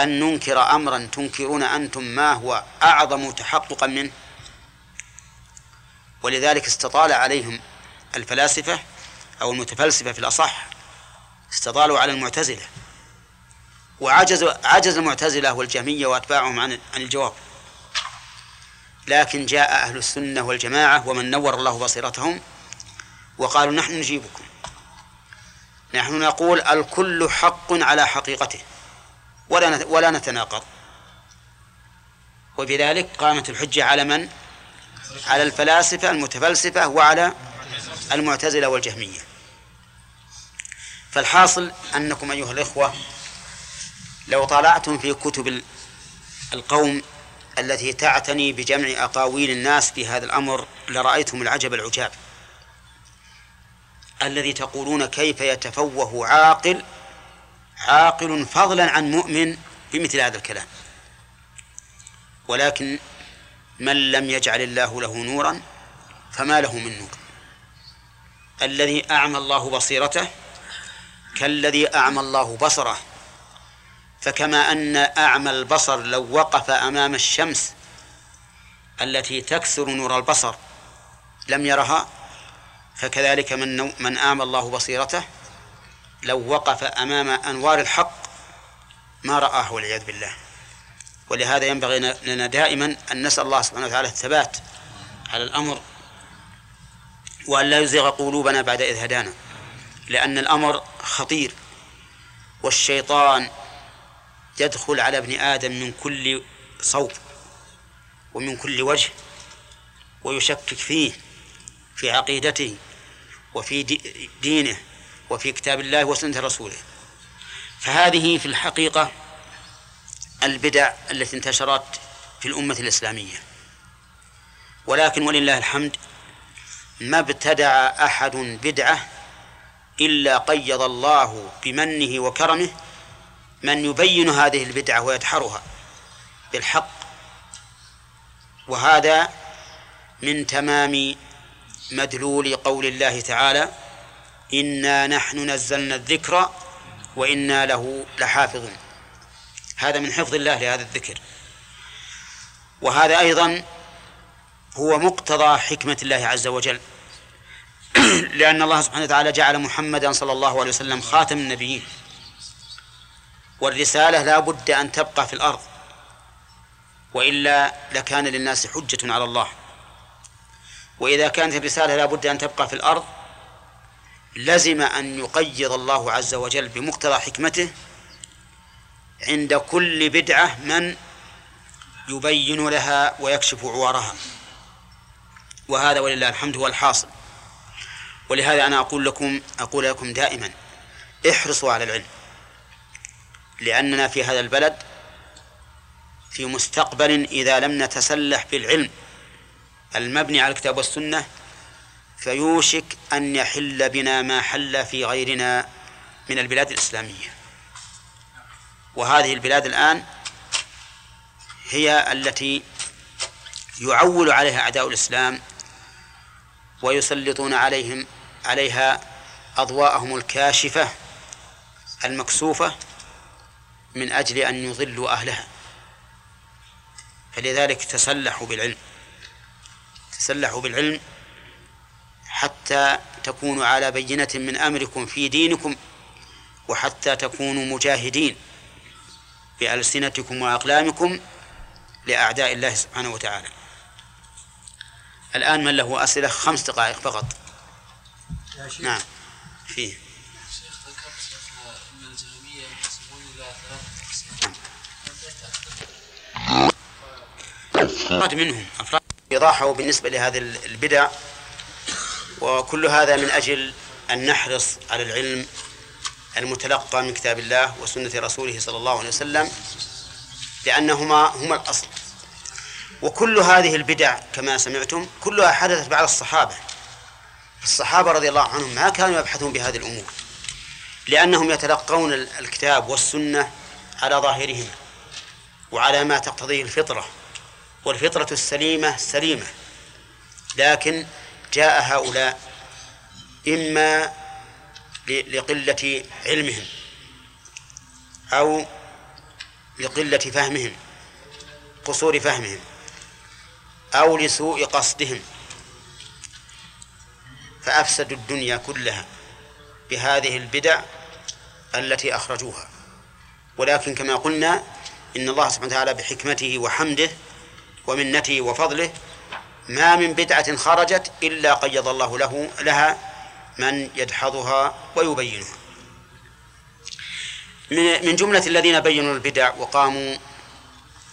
أن ننكر أمرا تنكرون أنتم ما هو أعظم تحققا منه. ولذلك استطال عليهم الفلاسفة أو المتفلسفة في الأصح استطالوا على المعتزلة. وعجز عجز المعتزلة والجهمية وأتباعهم عن عن الجواب. لكن جاء أهل السنة والجماعة ومن نور الله بصيرتهم وقالوا نحن نجيبكم. نحن نقول الكل حق على حقيقته. ولا ولا نتناقض. وبذلك قامت الحجة على من؟ على الفلاسفة المتفلسفة وعلى المعتزلة والجهمية. فالحاصل أنكم أيها الإخوة لو طالعتم في كتب القوم التي تعتني بجمع أقاويل الناس في هذا الأمر لرأيتم العجب العجاب. الذي تقولون كيف يتفوه عاقل عاقل فضلا عن مؤمن بمثل هذا الكلام. ولكن من لم يجعل الله له نورا فما له من نور. الذي أعمى الله بصيرته كالذي أعمى الله بصره. فكما أن أعمى البصر لو وقف أمام الشمس التي تكسر نور البصر لم يرها فكذلك من من أعمى الله بصيرته لو وقف أمام أنوار الحق ما رآه والعياذ بالله. ولهذا ينبغي لنا دائما أن نسأل الله سبحانه وتعالى الثبات على الأمر وأن لا يزيغ قلوبنا بعد إذ هدانا لأن الأمر خطير والشيطان يدخل على ابن آدم من كل صوب ومن كل وجه ويشكك فيه في عقيدته وفي دينه وفي كتاب الله وسنة رسوله. فهذه في الحقيقة البدع التي انتشرت في الأمة الإسلامية. ولكن ولله الحمد ما ابتدع أحد بدعة إلا قيض الله بمنه وكرمه من يبين هذه البدعة ويدحرها بالحق. وهذا من تمام مدلول قول الله تعالى إنا نحن نزلنا الذكر وإنا له لحافظون. هذا من حفظ الله لهذا الذكر. وهذا أيضا هو مقتضى حكمة الله عز وجل. لأن الله سبحانه وتعالى جعل محمدا صلى الله عليه وسلم خاتم النبيين. والرسالة لا بد أن تبقى في الأرض. وإلا لكان للناس حجة على الله. وإذا كانت الرسالة لا بد أن تبقى في الأرض لزم أن يقيض الله عز وجل بمقتضى حكمته عند كل بدعة من يبين لها ويكشف عوارها. وهذا ولله الحمد هو الحاصل. ولهذا أنا أقول لكم أقول لكم دائما احرصوا على العلم. لأننا في هذا البلد في مستقبل إذا لم نتسلح بالعلم المبني على الكتاب والسنة فيوشك أن يحل بنا ما حل في غيرنا من البلاد الإسلامية. وهذه البلاد الآن هي التي يعول عليها أعداء الإسلام ويسلطون عليهم عليها أضواءهم الكاشفة المكسوفة من أجل أن يضلوا أهلها. فلذلك تسلحوا بالعلم تسلحوا بالعلم حتى تكونوا على بينة من أمركم في دينكم وحتى تكونوا مجاهدين بألسنتكم وأقلامكم لأعداء الله سبحانه وتعالى. الآن من له أسئلة؟ خمس دقائق فقط. نعم. فيه. أفراد منهم أفراد إيضاحه بالنسبة لهذه البدع. وكل هذا من أجل أن نحرص على العلم المتلقى من كتاب الله وسنة رسوله صلى الله عليه وسلم لأنهما هما الأصل. وكل هذه البدع كما سمعتم كلها حدثت بعد الصحابة. الصحابة رضي الله عنهم ما كانوا يبحثون بهذه الأمور لأنهم يتلقون الكتاب والسنة على ظاهرهما وعلى ما تقتضيه الفطرة والفطرة السليمة سليمة. لكن جاء هؤلاء إما لقلة علمهم أو لقلة فهمهم قصور فهمهم أو لسوء قصدهم. فأفسدوا الدنيا كلها بهذه البدع التي أخرجوها. ولكن كما قلنا إن الله سبحانه وتعالى بحكمته وحمده ومنته وفضله ما من بدعة خرجت إلا قيض الله له لها من يدحضها ويبينها. من جملة الذين بينوا البدع وقاموا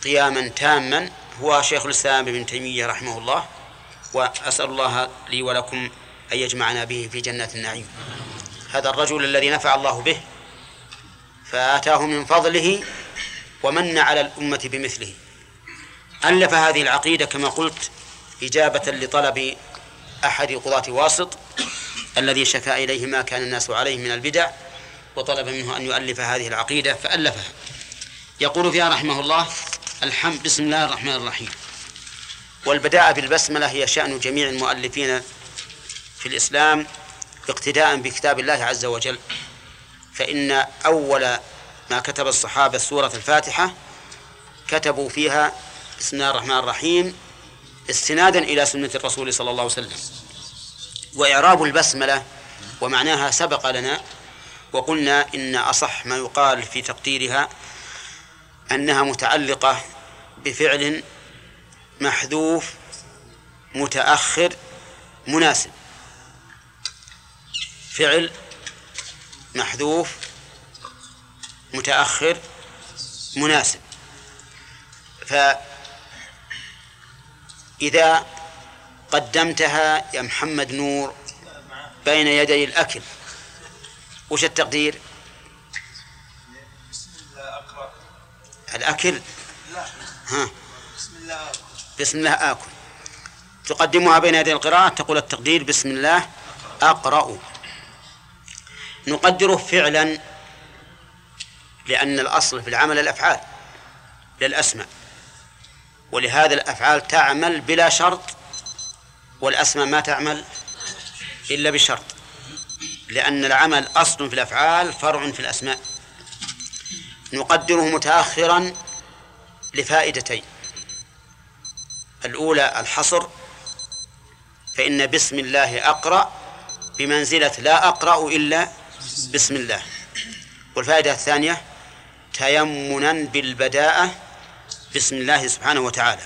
قياما تاما هو شيخ الإسلام ابن تيمية رحمه الله وأسأل الله لي ولكم أن يجمعنا به في جنات النعيم. هذا الرجل الذي نفع الله به فآتاه من فضله ومن على الأمة بمثله. ألف هذه العقيدة كما قلت إجابة لطلب أحد قضاة واسط الذي شكا إليه ما كان الناس عليه من البدع وطلب منه أن يؤلف هذه العقيدة فألفها. يقول فيها رحمه الله الحمد بسم الله الرحمن الرحيم. والبداء بالبسملة هي شأن جميع المؤلفين في الإسلام اقتداء بكتاب الله عز وجل. فإن أول ما كتب الصحابة سورة الفاتحة كتبوا فيها بسم الله الرحمن الرحيم استنادا إلى سنة الرسول صلى الله عليه وسلم. وإعراب البسملة ومعناها سبق لنا وقلنا إن أصح ما يقال في تقديرها أنها متعلقة بفعل محذوف متأخر مناسب. فعل محذوف متأخر مناسب. فإذا قدمتها يا محمد نور بين يدي الأكل. وش التقدير؟ الأكل؟ ها. بسم الله بسم الله آكل. تقدمها بين يدي القراءة؟ تقول التقدير بسم الله. أقرأ. نقدره فعلا لأن الأصل في العمل الأفعال للأسماء. ولهذا الأفعال تعمل بلا شرط والأسماء ما تعمل إلا بشرط لأن العمل أصل في الأفعال فرع في الأسماء. نقدره متأخرا لفائدتين الأولى الحصر فإن بسم الله أقرأ بمنزلة لا أقرأ إلا بسم الله. والفائدة الثانية تيمنا بالبداءة بسم الله سبحانه وتعالى.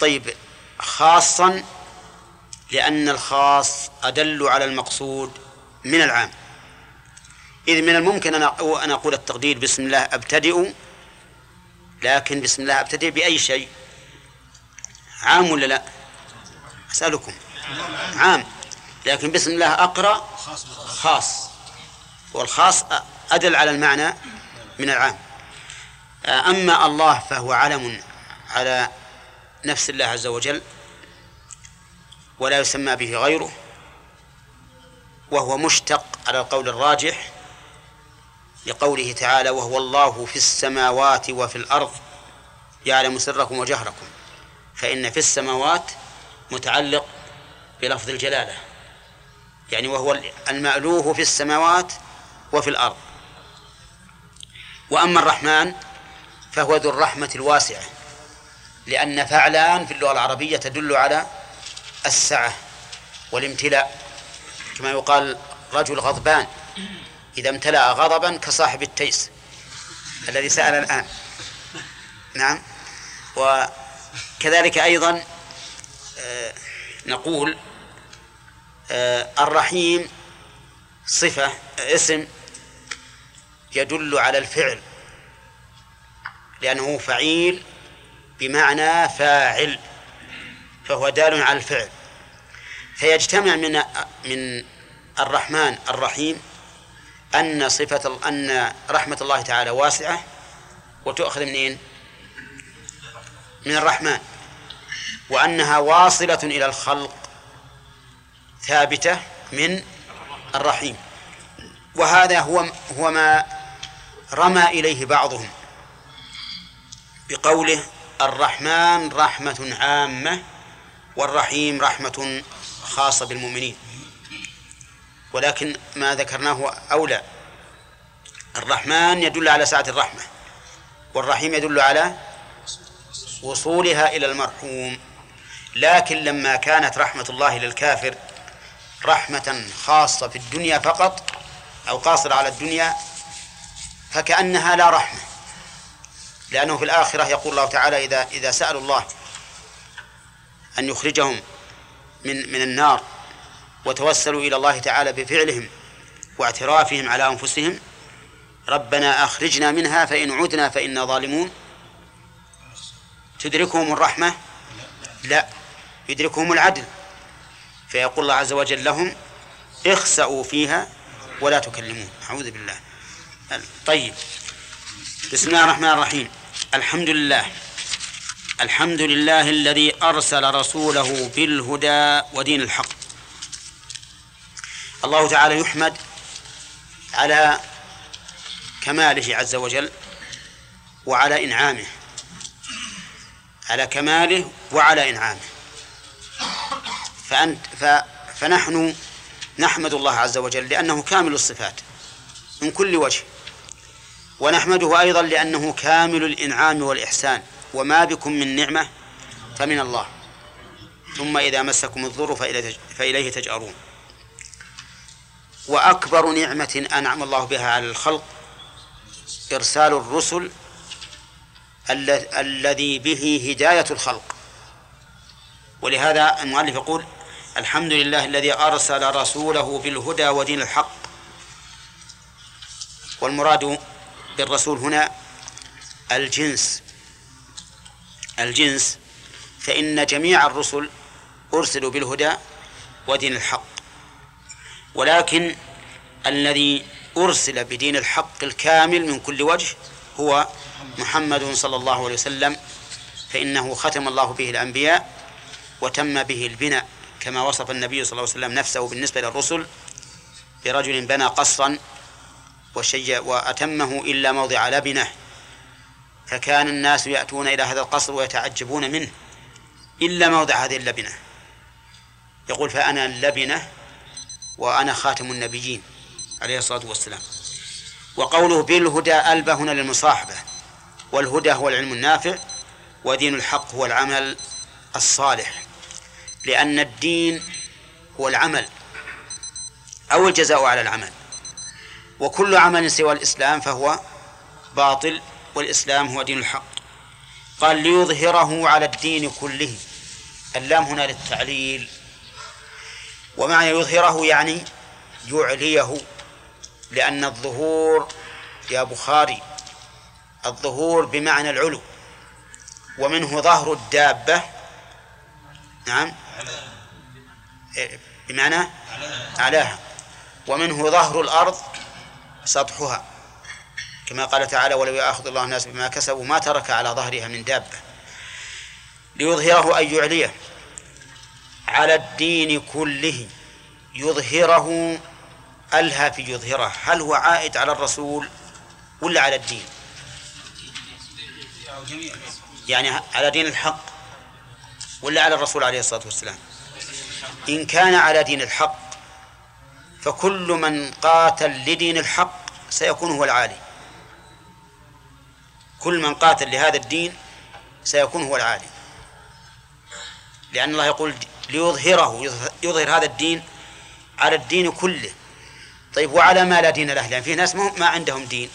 طيب خاصا لأن الخاص أدل على المقصود من العام. إذ من الممكن أن أقول التقدير بسم الله أبتدئ لكن بسم الله أبتدئ بأي شيء؟ عام ولا لا؟ أسألكم. عام. لكن بسم الله أقرأ خاص. والخاص أدل على المعنى من العام. أما الله فهو علم على نفس الله عز وجل ولا يسمى به غيره وهو مشتق على القول الراجح لقوله تعالى وهو الله في السماوات وفي الأرض يعلم سركم وجهركم فإن في السماوات متعلق بلفظ الجلالة يعني وهو المألوه في السماوات وفي الأرض. وأما الرحمن فهو ذو الرحمة الواسعة. لأن فعلان في اللغة العربية تدل على السعة والامتلاء. كما يقال رجل غضبان إذا امتلأ غضبا كصاحب التيس الذي سأل الآن. نعم. وكذلك أيضا آه، نقول آه، الرحيم صفة اسم يدل على الفعل. لأنه فعيل بمعنى فاعل فهو دال على الفعل. فيجتمع من من الرحمن الرحيم أن صفة أن رحمة الله تعالى واسعة وتؤخذ منين؟ من الرحمن. وأنها واصلة إلى الخلق ثابتة من الرحيم. وهذا هو هو ما رمى إليه بعضهم. بقوله الرحمن رحمة عامة والرحيم رحمة خاصة بالمؤمنين. ولكن ما ذكرناه أولى. الرحمن يدل على سعة الرحمة والرحيم يدل على وصولها إلى المرحوم. لكن لما كانت رحمة الله للكافر رحمة خاصة في الدنيا فقط أو قاصرة على الدنيا فكأنها لا رحمة. لأنه في الآخرة يقول الله تعالى إذا إذا سألوا الله أن يخرجهم من من النار وتوسلوا إلى الله تعالى بفعلهم واعترافهم على أنفسهم ربنا أخرجنا منها فإن عدنا فإنا ظالمون. تدركهم الرحمة؟ لا. يدركهم العدل. فيقول الله عز وجل لهم اخسأوا فيها ولا تكلمون. أعوذ بالله. طيب. بسم الله الرحمن الرحيم. الحمد لله الحمد لله الذي أرسل رسوله بالهدى ودين الحق. الله تعالى يحمد على كماله عز وجل وعلى إنعامه. على كماله وعلى إنعامه. فأنت فنحن نحمد الله عز وجل لأنه كامل الصفات من كل وجه. ونحمده أيضا لأنه كامل الإنعام والإحسان. وما بكم من نعمة فمن الله. ثم إذا مسكم الضر فإليه تجأرون. وأكبر نعمة أنعم الله بها على الخلق إرسال الرسل الذي به هداية الخلق. ولهذا المؤلف يقول الحمد لله الذي أرسل رسوله بالهدى ودين الحق. والمراد بالرسول هنا الجنس. الجنس. فإن جميع الرسل أرسلوا بالهدى ودين الحق. ولكن الذي أرسل بدين الحق الكامل من كل وجه هو محمد صلى الله عليه وسلم. فإنه ختم الله به الأنبياء وتم به البناء كما وصف النبي صلى الله عليه وسلم نفسه بالنسبة للرسل برجل بنى قصرا وشيء وأتمه إلا موضع لبنه فكان الناس يأتون إلى هذا القصر ويتعجبون منه إلا موضع هذه اللبنة. يقول فأنا اللبنة وأنا خاتم النبيين عليه الصلاة والسلام. وقوله بالهدى ألبى هنا للمصاحبة والهدى هو العلم النافع ودين الحق هو العمل الصالح لأن الدين هو العمل أو الجزاء على العمل. وكل عمل سوى الإسلام فهو باطل والإسلام هو دين الحق. قال ليظهره على الدين كله. اللام هنا للتعليل. ومعنى يظهره يعني يعليه لأن الظهور يا بخاري الظهور بمعنى العلو. ومنه ظهر الدابة. نعم. بمعنى أعلاها ومنه ظهر الأرض. سطحها. كما قال تعالى ولو يأخذ الله الناس بما كسبوا ما ترك على ظهرها من دابة ليظهره أي يعليه على الدين كله. يظهره ألهى في يظهره. هل هو عائد على الرسول ولا على الدين؟ يعني على دين الحق ولا على الرسول عليه الصلاة والسلام؟ إن كان على دين الحق فكل من قاتل لدين الحق سيكون هو العالي. كل من قاتل لهذا الدين سيكون هو العالي. لأن الله يقول ليظهره يظهر هذا الدين على الدين كله. طيب وعلى ما لا دين له؟ لأن في ناس ما عندهم دين.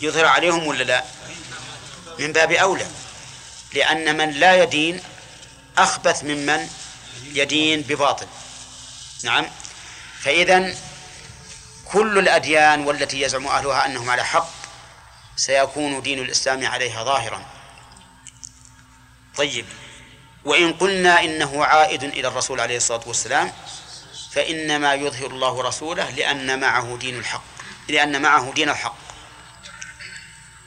يظهر عليهم ولا لا؟ من باب أولى. لأن من لا يدين أخبث ممن يدين بباطل. نعم. فإذا كل الأديان والتي يزعم أهلها أنهم على حق سيكون دين الإسلام عليها ظاهرا. طيب وإن قلنا إنه عائد إلى الرسول عليه الصلاة والسلام فإنما يظهر الله رسوله لأن معه دين الحق لأن معه دين الحق.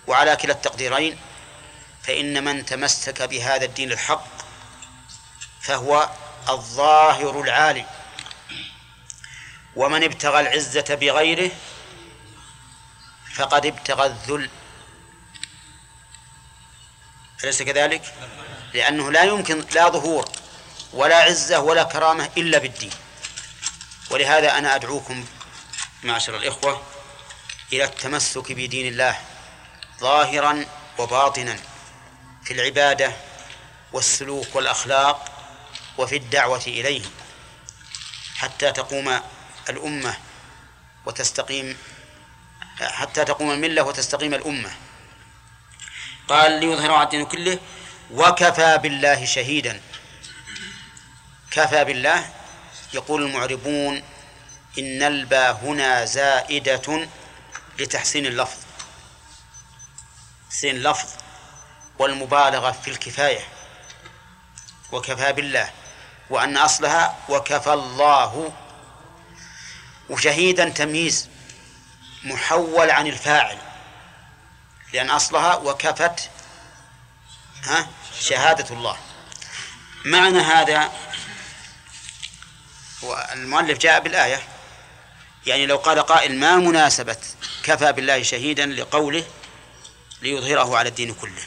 وعلى كلا التقديرين فإن من تمسك بهذا الدين الحق فهو الظاهر العالي. ومن ابتغى العزة بغيره فقد ابتغى الذل أليس كذلك؟ لأنه لا يمكن لا ظهور ولا عزة ولا كرامة إلا بالدين ولهذا أنا أدعوكم معشر الإخوة إلى التمسك بدين الله ظاهرا وباطنا في العبادة والسلوك والأخلاق وفي الدعوة إليه حتى تقوم الأمة وتستقيم حتى تقوم الملة وتستقيم الأمة. قال ليظهر على الدين كله وكفى بالله شهيدا. كفى بالله يقول المعربون إن البا هنا زائدة لتحسين اللفظ. تحسين اللفظ والمبالغة في الكفاية. وكفى بالله وأن أصلها وكفى الله وشهيدا تمييز محول عن الفاعل لأن أصلها وكفت ها شهادة الله. معنى هذا والمؤلف جاء بالآية يعني لو قال قائل ما مناسبة كفى بالله شهيدا لقوله ليظهره على الدين كله.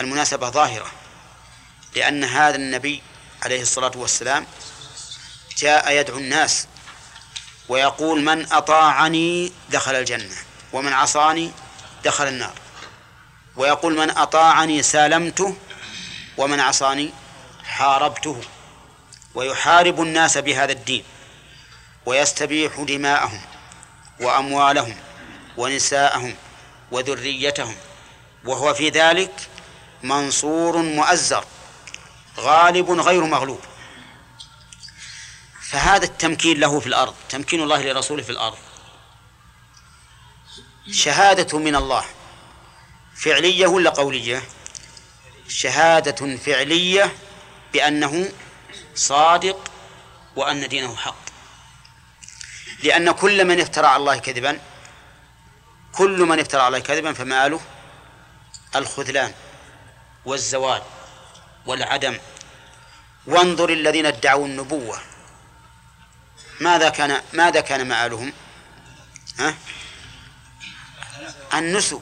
المناسبة ظاهرة لأن هذا النبي عليه الصلاة والسلام جاء يدعو الناس ويقول من أطاعني دخل الجنة ومن عصاني دخل النار. ويقول من أطاعني سالمته ومن عصاني حاربته. ويحارب الناس بهذا الدين ويستبيح دماءهم وأموالهم ونساءهم وذريتهم. وهو في ذلك منصور مؤزر غالب غير مغلوب. فهذا التمكين له في الأرض تمكين الله لرسوله في الأرض. شهادة من الله. فعلية ولا قولية؟ شهادة فعلية بأنه صادق وأن دينه حق. لأن كل من افترى على الله كذبا كل من افترى على الله كذبا فمآله الخذلان والزوال والعدم. وانظر الذين ادعوا النبوة. ماذا كان ماذا كان مآلهم؟ ها؟ النسوا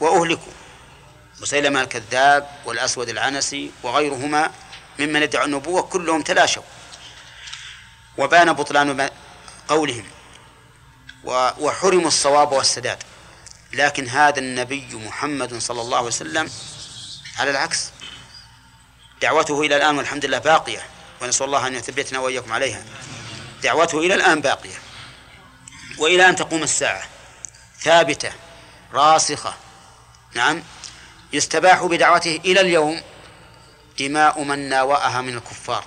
وأهلكوا مسيلمة الكذاب والأسود العنسي وغيرهما ممن يدعوا النبوة كلهم تلاشوا وبان بطلان قولهم وحرموا الصواب والسداد لكن هذا النبي محمد صلى الله عليه وسلم على العكس دعوته إلى الآن والحمد لله باقية ونسأل الله أن يثبتنا وإياكم عليها دعوته إلى الآن باقية. وإلى أن تقوم الساعة. ثابتة راسخة. نعم. يستباح بدعوته إلى اليوم دماء من ناوأها من الكفار.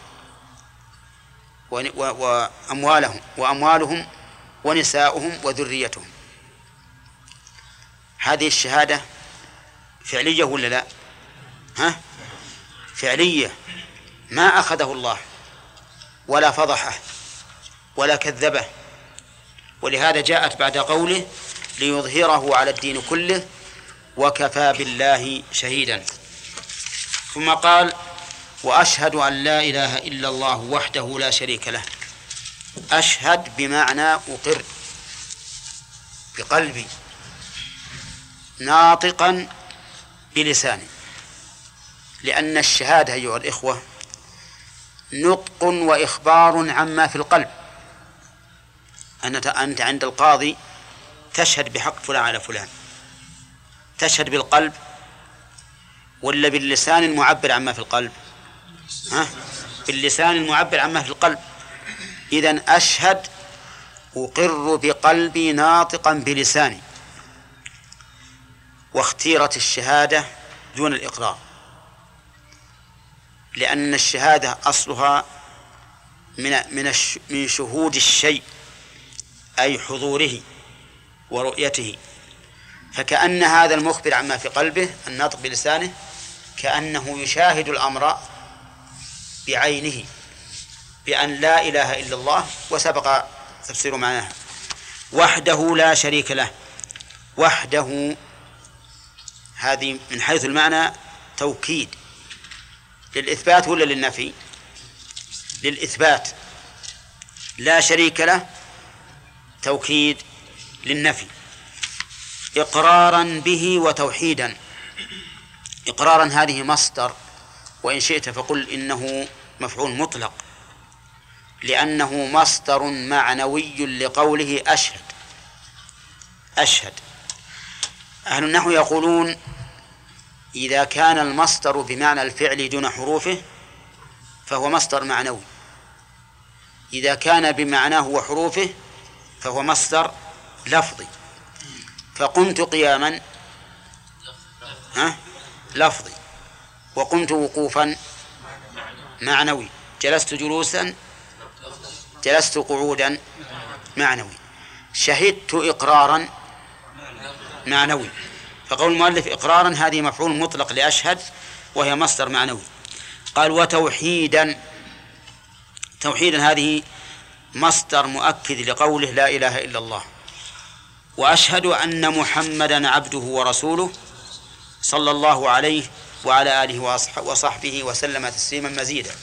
وأموالهم وأموالهم ونساؤهم وذريتهم. هذه الشهادة فعلية ولا لا؟ ها؟ فعلية. ما أخذه الله ولا فضحه. ولا كذبه. ولهذا جاءت بعد قوله ليظهره على الدين كله وكفى بالله شهيدا. ثم قال وأشهد أن لا إله إلا الله وحده لا شريك له. أشهد بمعنى أقر. بقلبي. ناطقا بلساني. لأن الشهادة أيها الإخوة نطق وإخبار عما في القلب. أنت عند القاضي تشهد بحق فلان على فلان. تشهد بالقلب ولا باللسان المعبر عما في القلب؟ ها؟ باللسان المعبر عما في القلب. إذا أشهد أقر بقلبي ناطقا بلساني. واختيرت الشهادة دون الإقرار. لأن الشهادة أصلها من من من شهود الشيء. أي حضوره ورؤيته. فكأن هذا المخبر عما في قلبه الناطق بلسانه كأنه يشاهد الأمر بعينه بأن لا إله إلا الله وسبق تفسير معناها وحده لا شريك له. وحده هذه من حيث المعنى توكيد. للإثبات ولا للنفي؟ للإثبات. لا شريك له توكيد للنفي. إقرارا به وتوحيدا. إقرارا هذه مصدر وإن شئت فقل إنه مفعول مطلق. لأنه مصدر معنوي لقوله أشهد. أشهد. أهل النحو يقولون إذا كان المصدر بمعنى الفعل دون حروفه فهو مصدر معنوي. إذا كان بمعناه وحروفه فهو مصدر لفظي. فقمت قياما ها؟ لفظي. وقمت وقوفا معنوي. جلست جلوسا جلست قعودا معنوي. شهدت إقرارا معنوي. فقول المؤلف إقرارا هذه مفعول مطلق لأشهد وهي مصدر معنوي. قال وتوحيدا. توحيدا هذه مصدر مؤكد لقوله لا إله إلا الله. وأشهد أن محمدا عبده ورسوله صلى الله عليه وعلى آله وصحبه وسلم تسليما مزيدا.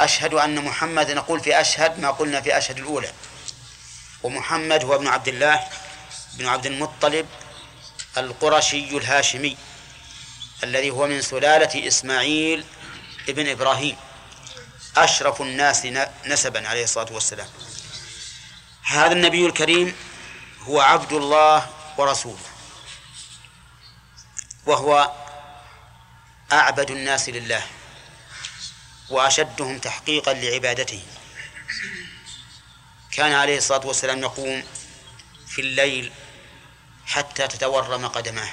أشهد أن محمد نقول في أشهد ما قلنا في أشهد الأولى. ومحمد هو ابن عبد الله بن عبد المطلب القرشي الهاشمي الذي هو من سلالة إسماعيل ابن إبراهيم. أشرف الناس نسبا عليه الصلاة والسلام. هذا النبي الكريم هو عبد الله ورسوله. وهو أعبد الناس لله وأشدهم تحقيقا لعبادته. كان عليه الصلاة والسلام يقوم في الليل حتى تتورم قدماه.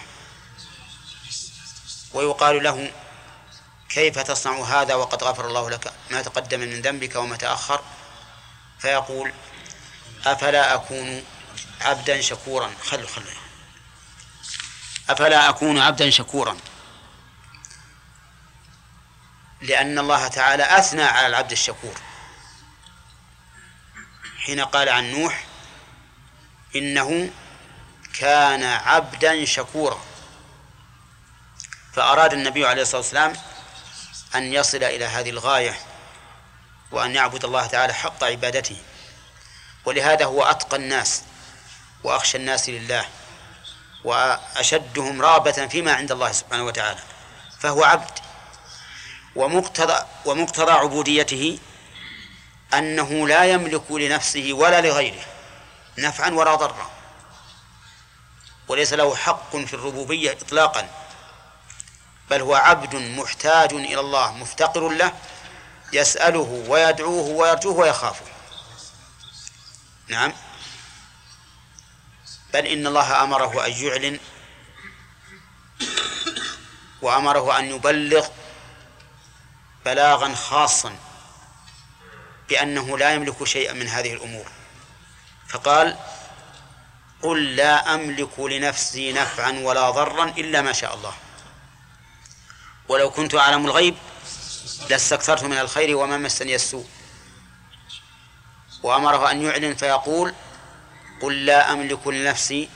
ويقال له كيف تصنع هذا وقد غفر الله لك ما تقدم من ذنبك وما تأخر؟ فيقول أفلا أكون عبدا شكورا؟ خلوا خلوا. أفلا أكون عبدا شكورا؟ لأن الله تعالى أثنى على العبد الشكور. حين قال عن نوح إنه كان عبدا شكورا. فأراد النبي عليه الصلاة والسلام أن يصل إلى هذه الغاية وأن يعبد الله تعالى حق عبادته. ولهذا هو أتقى الناس وأخشى الناس لله وأشدهم رابة فيما عند الله سبحانه وتعالى فهو عبد. ومقتضى ومقتضى عبوديته أنه لا يملك لنفسه ولا لغيره نفعا ولا ضرا وليس له حق في الربوبية إطلاقا. بل هو عبد محتاج إلى الله مفتقر له يسأله ويدعوه ويرجوه ويخافه. نعم. بل إن الله أمره أن يعلن وأمره أن يبلغ بلاغا خاصا بأنه لا يملك شيئا من هذه الأمور. فقال قل لا أملك لنفسي نفعا ولا ضرا إلا ما شاء الله. ولو كنت أعلم الغيب لاستكثرت من الخير وما مسني السوء. وأمره أن يعلن فيقول قل لا أملك لنفسي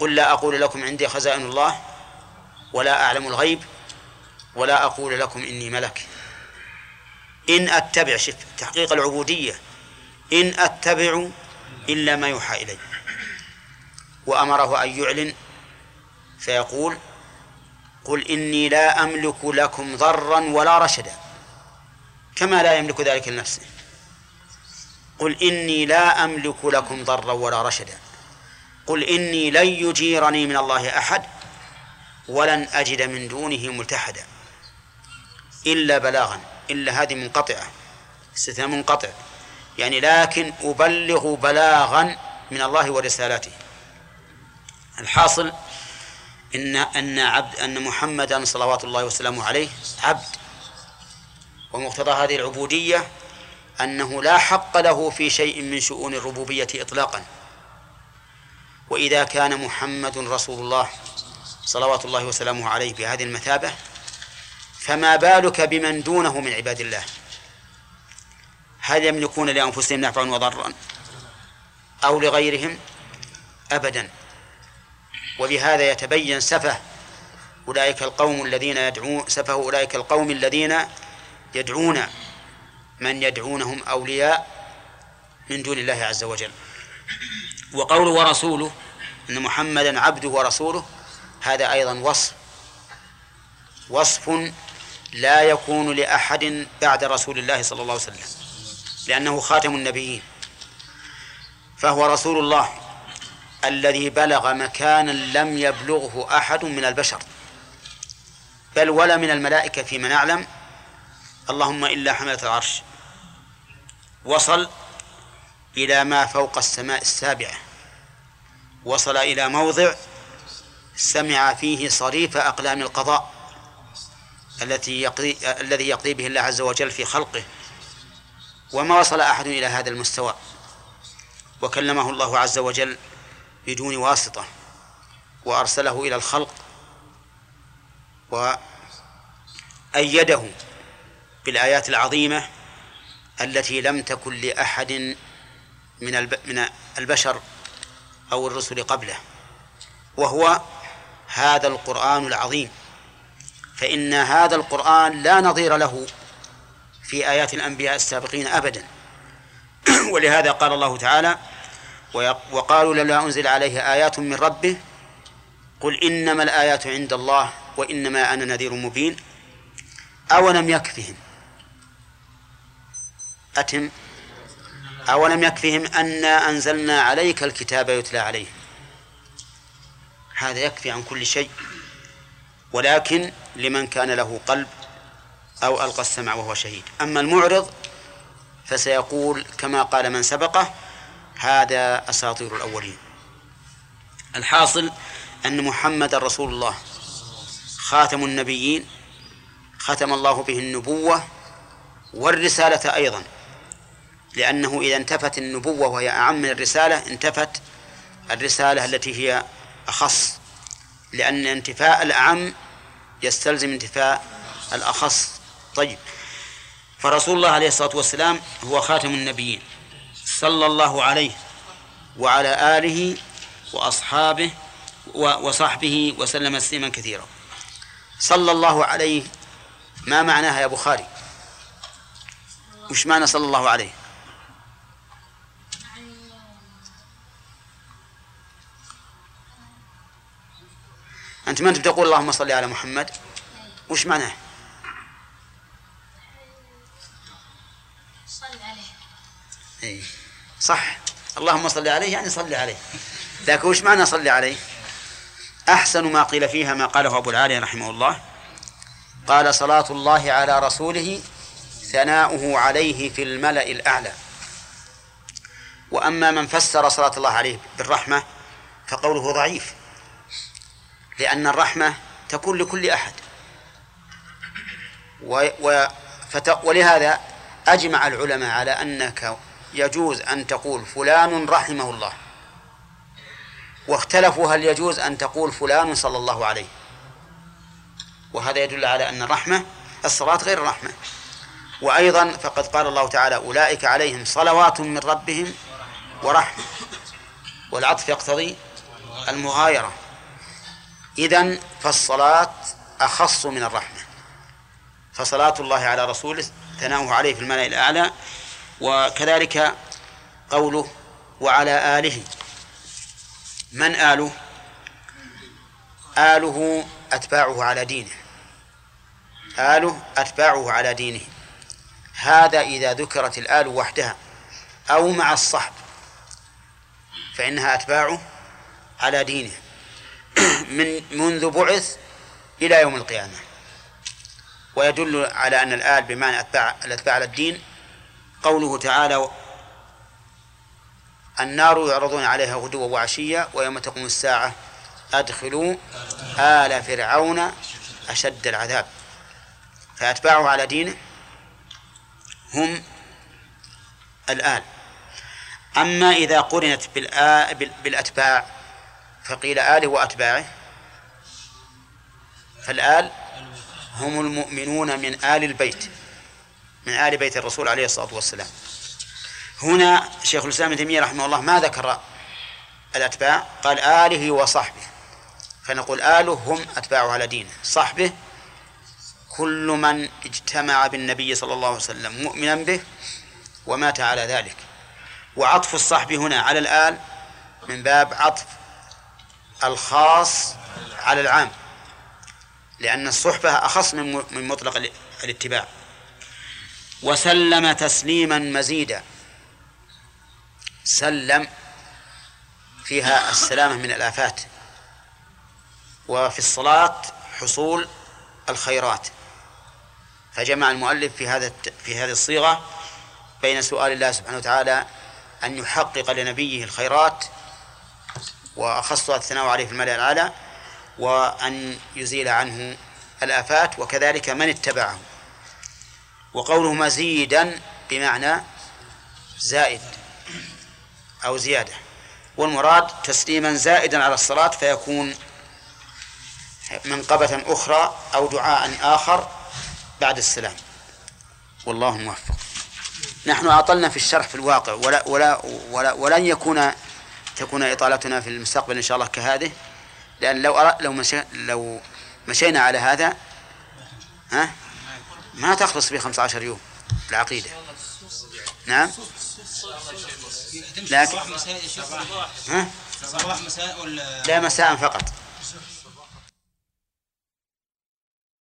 قل لا أقول لكم عندي خزائن الله ولا أعلم الغيب ولا أقول لكم إني ملك. إن أتبع شف تحقيق العبودية إن أتبع إلا ما يوحى إلي. وأمره أن يعلن فيقول قل إني لا أملك لكم ضرا ولا رشدا. كما لا يملك ذلك لنفسه. قل إني لا أملك لكم ضرا ولا رشدا. قل إني لن يجيرني من الله أحد ولن أجد من دونه ملتحدا. إلا بلاغا إلا هذه منقطعة. استثناء منقطع. يعني لكن أبلغ بلاغا من الله ورسالته الحاصل إن أن عبد أن محمدا صلوات الله وسلامه عليه عبد. ومقتضى هذه العبودية أنه لا حق له في شيء من شؤون الربوبية إطلاقا. وإذا كان محمد رسول الله صلوات الله وسلامه عليه بهذه المثابة فما بالك بمن دونه من عباد الله؟ هل يملكون لأنفسهم نفعا وضرا أو لغيرهم؟ أبدا. وبهذا يتبين سفه أولئك القوم الذين يدعون سفه أولئك القوم الذين يدعون من يدعونهم أولياء من دون الله عز وجل. وقوله ورسوله أن محمدا عبده ورسوله هذا أيضا وصف وصف لا يكون لأحد بعد رسول الله صلى الله عليه وسلم لأنه خاتم النبيين فهو رسول الله. الذي بلغ مكانا لم يبلغه أحد من البشر. بل ولا من الملائكة فيما نعلم. اللهم إلا حملة العرش. وصل إلى ما فوق السماء السابعة. وصل إلى موضع سمع فيه صريف أقلام القضاء التي يقضي الذي يقضي به الله عز وجل في خلقه. وما وصل أحد إلى هذا المستوى. وكلمه الله عز وجل بدون واسطة وأرسله إلى الخلق وأيده بالآيات العظيمة التي لم تكن لأحد من من البشر أو الرسل قبله وهو هذا القرآن العظيم. فإن هذا القرآن لا نظير له في آيات الأنبياء السابقين أبدا. ولهذا قال الله تعالى وقالوا لولا أنزل عليه آيات من ربه قل إنما الآيات عند الله وإنما أنا نذير مبين أولم يكفهم؟ أتم؟ أولم يكفهم أنا أنزلنا عليك الكتاب يتلى عليه هذا يكفي عن كل شيء ولكن لمن كان له قلب أو ألقى السمع وهو شهيد. أما المعرض فسيقول كما قال من سبقه هذا أساطير الأولين. الحاصل أن محمد رسول الله خاتم النبيين ختم الله به النبوة والرسالة أيضا. لأنه إذا انتفت النبوة وهي أعم من الرسالة انتفت الرسالة التي هي أخص. لأن انتفاء الأعم يستلزم انتفاء الأخص. طيب. فرسول الله عليه الصلاة والسلام هو خاتم النبيين. صلى الله عليه وعلى آله وأصحابه وصحبه وسلم تسليما كثيرا. صلى الله عليه ما معناها يا بخاري؟ وش معنى صلى الله عليه. أنت ما أنت بتقول اللهم صل على محمد؟ وش معناه؟ صل عليه. إيه. صح. اللهم صل عليه يعني صل عليه. لكن وش معنى صل عليه؟ أحسن ما قيل فيها ما قاله أبو العالي رحمه الله. قال صلاة الله على رسوله ثناؤه عليه في الملأ الأعلى. وأما من فسر صلاة الله عليه بالرحمة فقوله ضعيف. لأن الرحمة تكون لكل أحد. و و ولهذا أجمع العلماء على أنك يجوز أن تقول فلان رحمه الله؟ واختلفوا هل يجوز أن تقول فلان صلى الله عليه؟ وهذا يدل على أن الرحمة الصلاة غير الرحمة. وأيضا فقد قال الله تعالى أولئك عليهم صلوات من ربهم ورحمة. والعطف يقتضي المغايرة. إذن فالصلاة أخص من الرحمة. فصلاة الله على رسوله ثناؤه عليه في الملأ الأعلى وكذلك قوله وعلى آله. من آله؟ آله أتباعه على دينه. آله أتباعه على دينه. هذا إذا ذكرت الآل وحدها أو مع الصحب فإنها أتباعه على دينه. من منذ بعث إلى يوم القيامة. ويدل على أن الآل بمعنى أتباع الأتباع على الدين قوله تعالى النار يعرضون عليها غدوا وعشيا ويوم تقوم الساعة أدخلوا آل فرعون أشد العذاب. فأتباعه على دينه هم الآل أما إذا قرنت بالأتباع فقيل آله وأتباعه فالآل هم المؤمنون من آل البيت. من آل بيت الرسول عليه الصلاة والسلام. هنا شيخ الإسلام ابن تيمية رحمه الله ما ذكر الأتباع قال آله وصحبه. فنقول آله هم أتباعه على دينه. صحبه كل من اجتمع بالنبي صلى الله عليه وسلم مؤمنا به ومات على ذلك. وعطف الصحب هنا على الآل من باب عطف الخاص على العام لأن الصحبة أخص من مطلق الاتباع. وسلم تسليما مزيدا. سلم فيها السلامة من الآفات. وفي الصلاة حصول الخيرات. فجمع المؤلف في هذا في هذه الصيغة بين سؤال الله سبحانه وتعالى أن يحقق لنبيه الخيرات وأخصها الثناء عليه في الملأ الأعلى وأن يزيل عنه الآفات وكذلك من اتبعه. وقوله مزيدا بمعنى زائد أو زيادة. والمراد تسليما زائدا على الصلاة فيكون منقبة أخرى أو دعاء آخر بعد السلام. والله موفق. نحن أطلنا في الشرح في الواقع ولا ولا ولا ولن يكون تكون إطالتنا في المستقبل إن شاء الله كهذه لأن لو لو مشي لو مشينا على هذا ها ما تخلص في 15 يوم العقيدة. نعم. لكن ها؟ لا مساء فقط.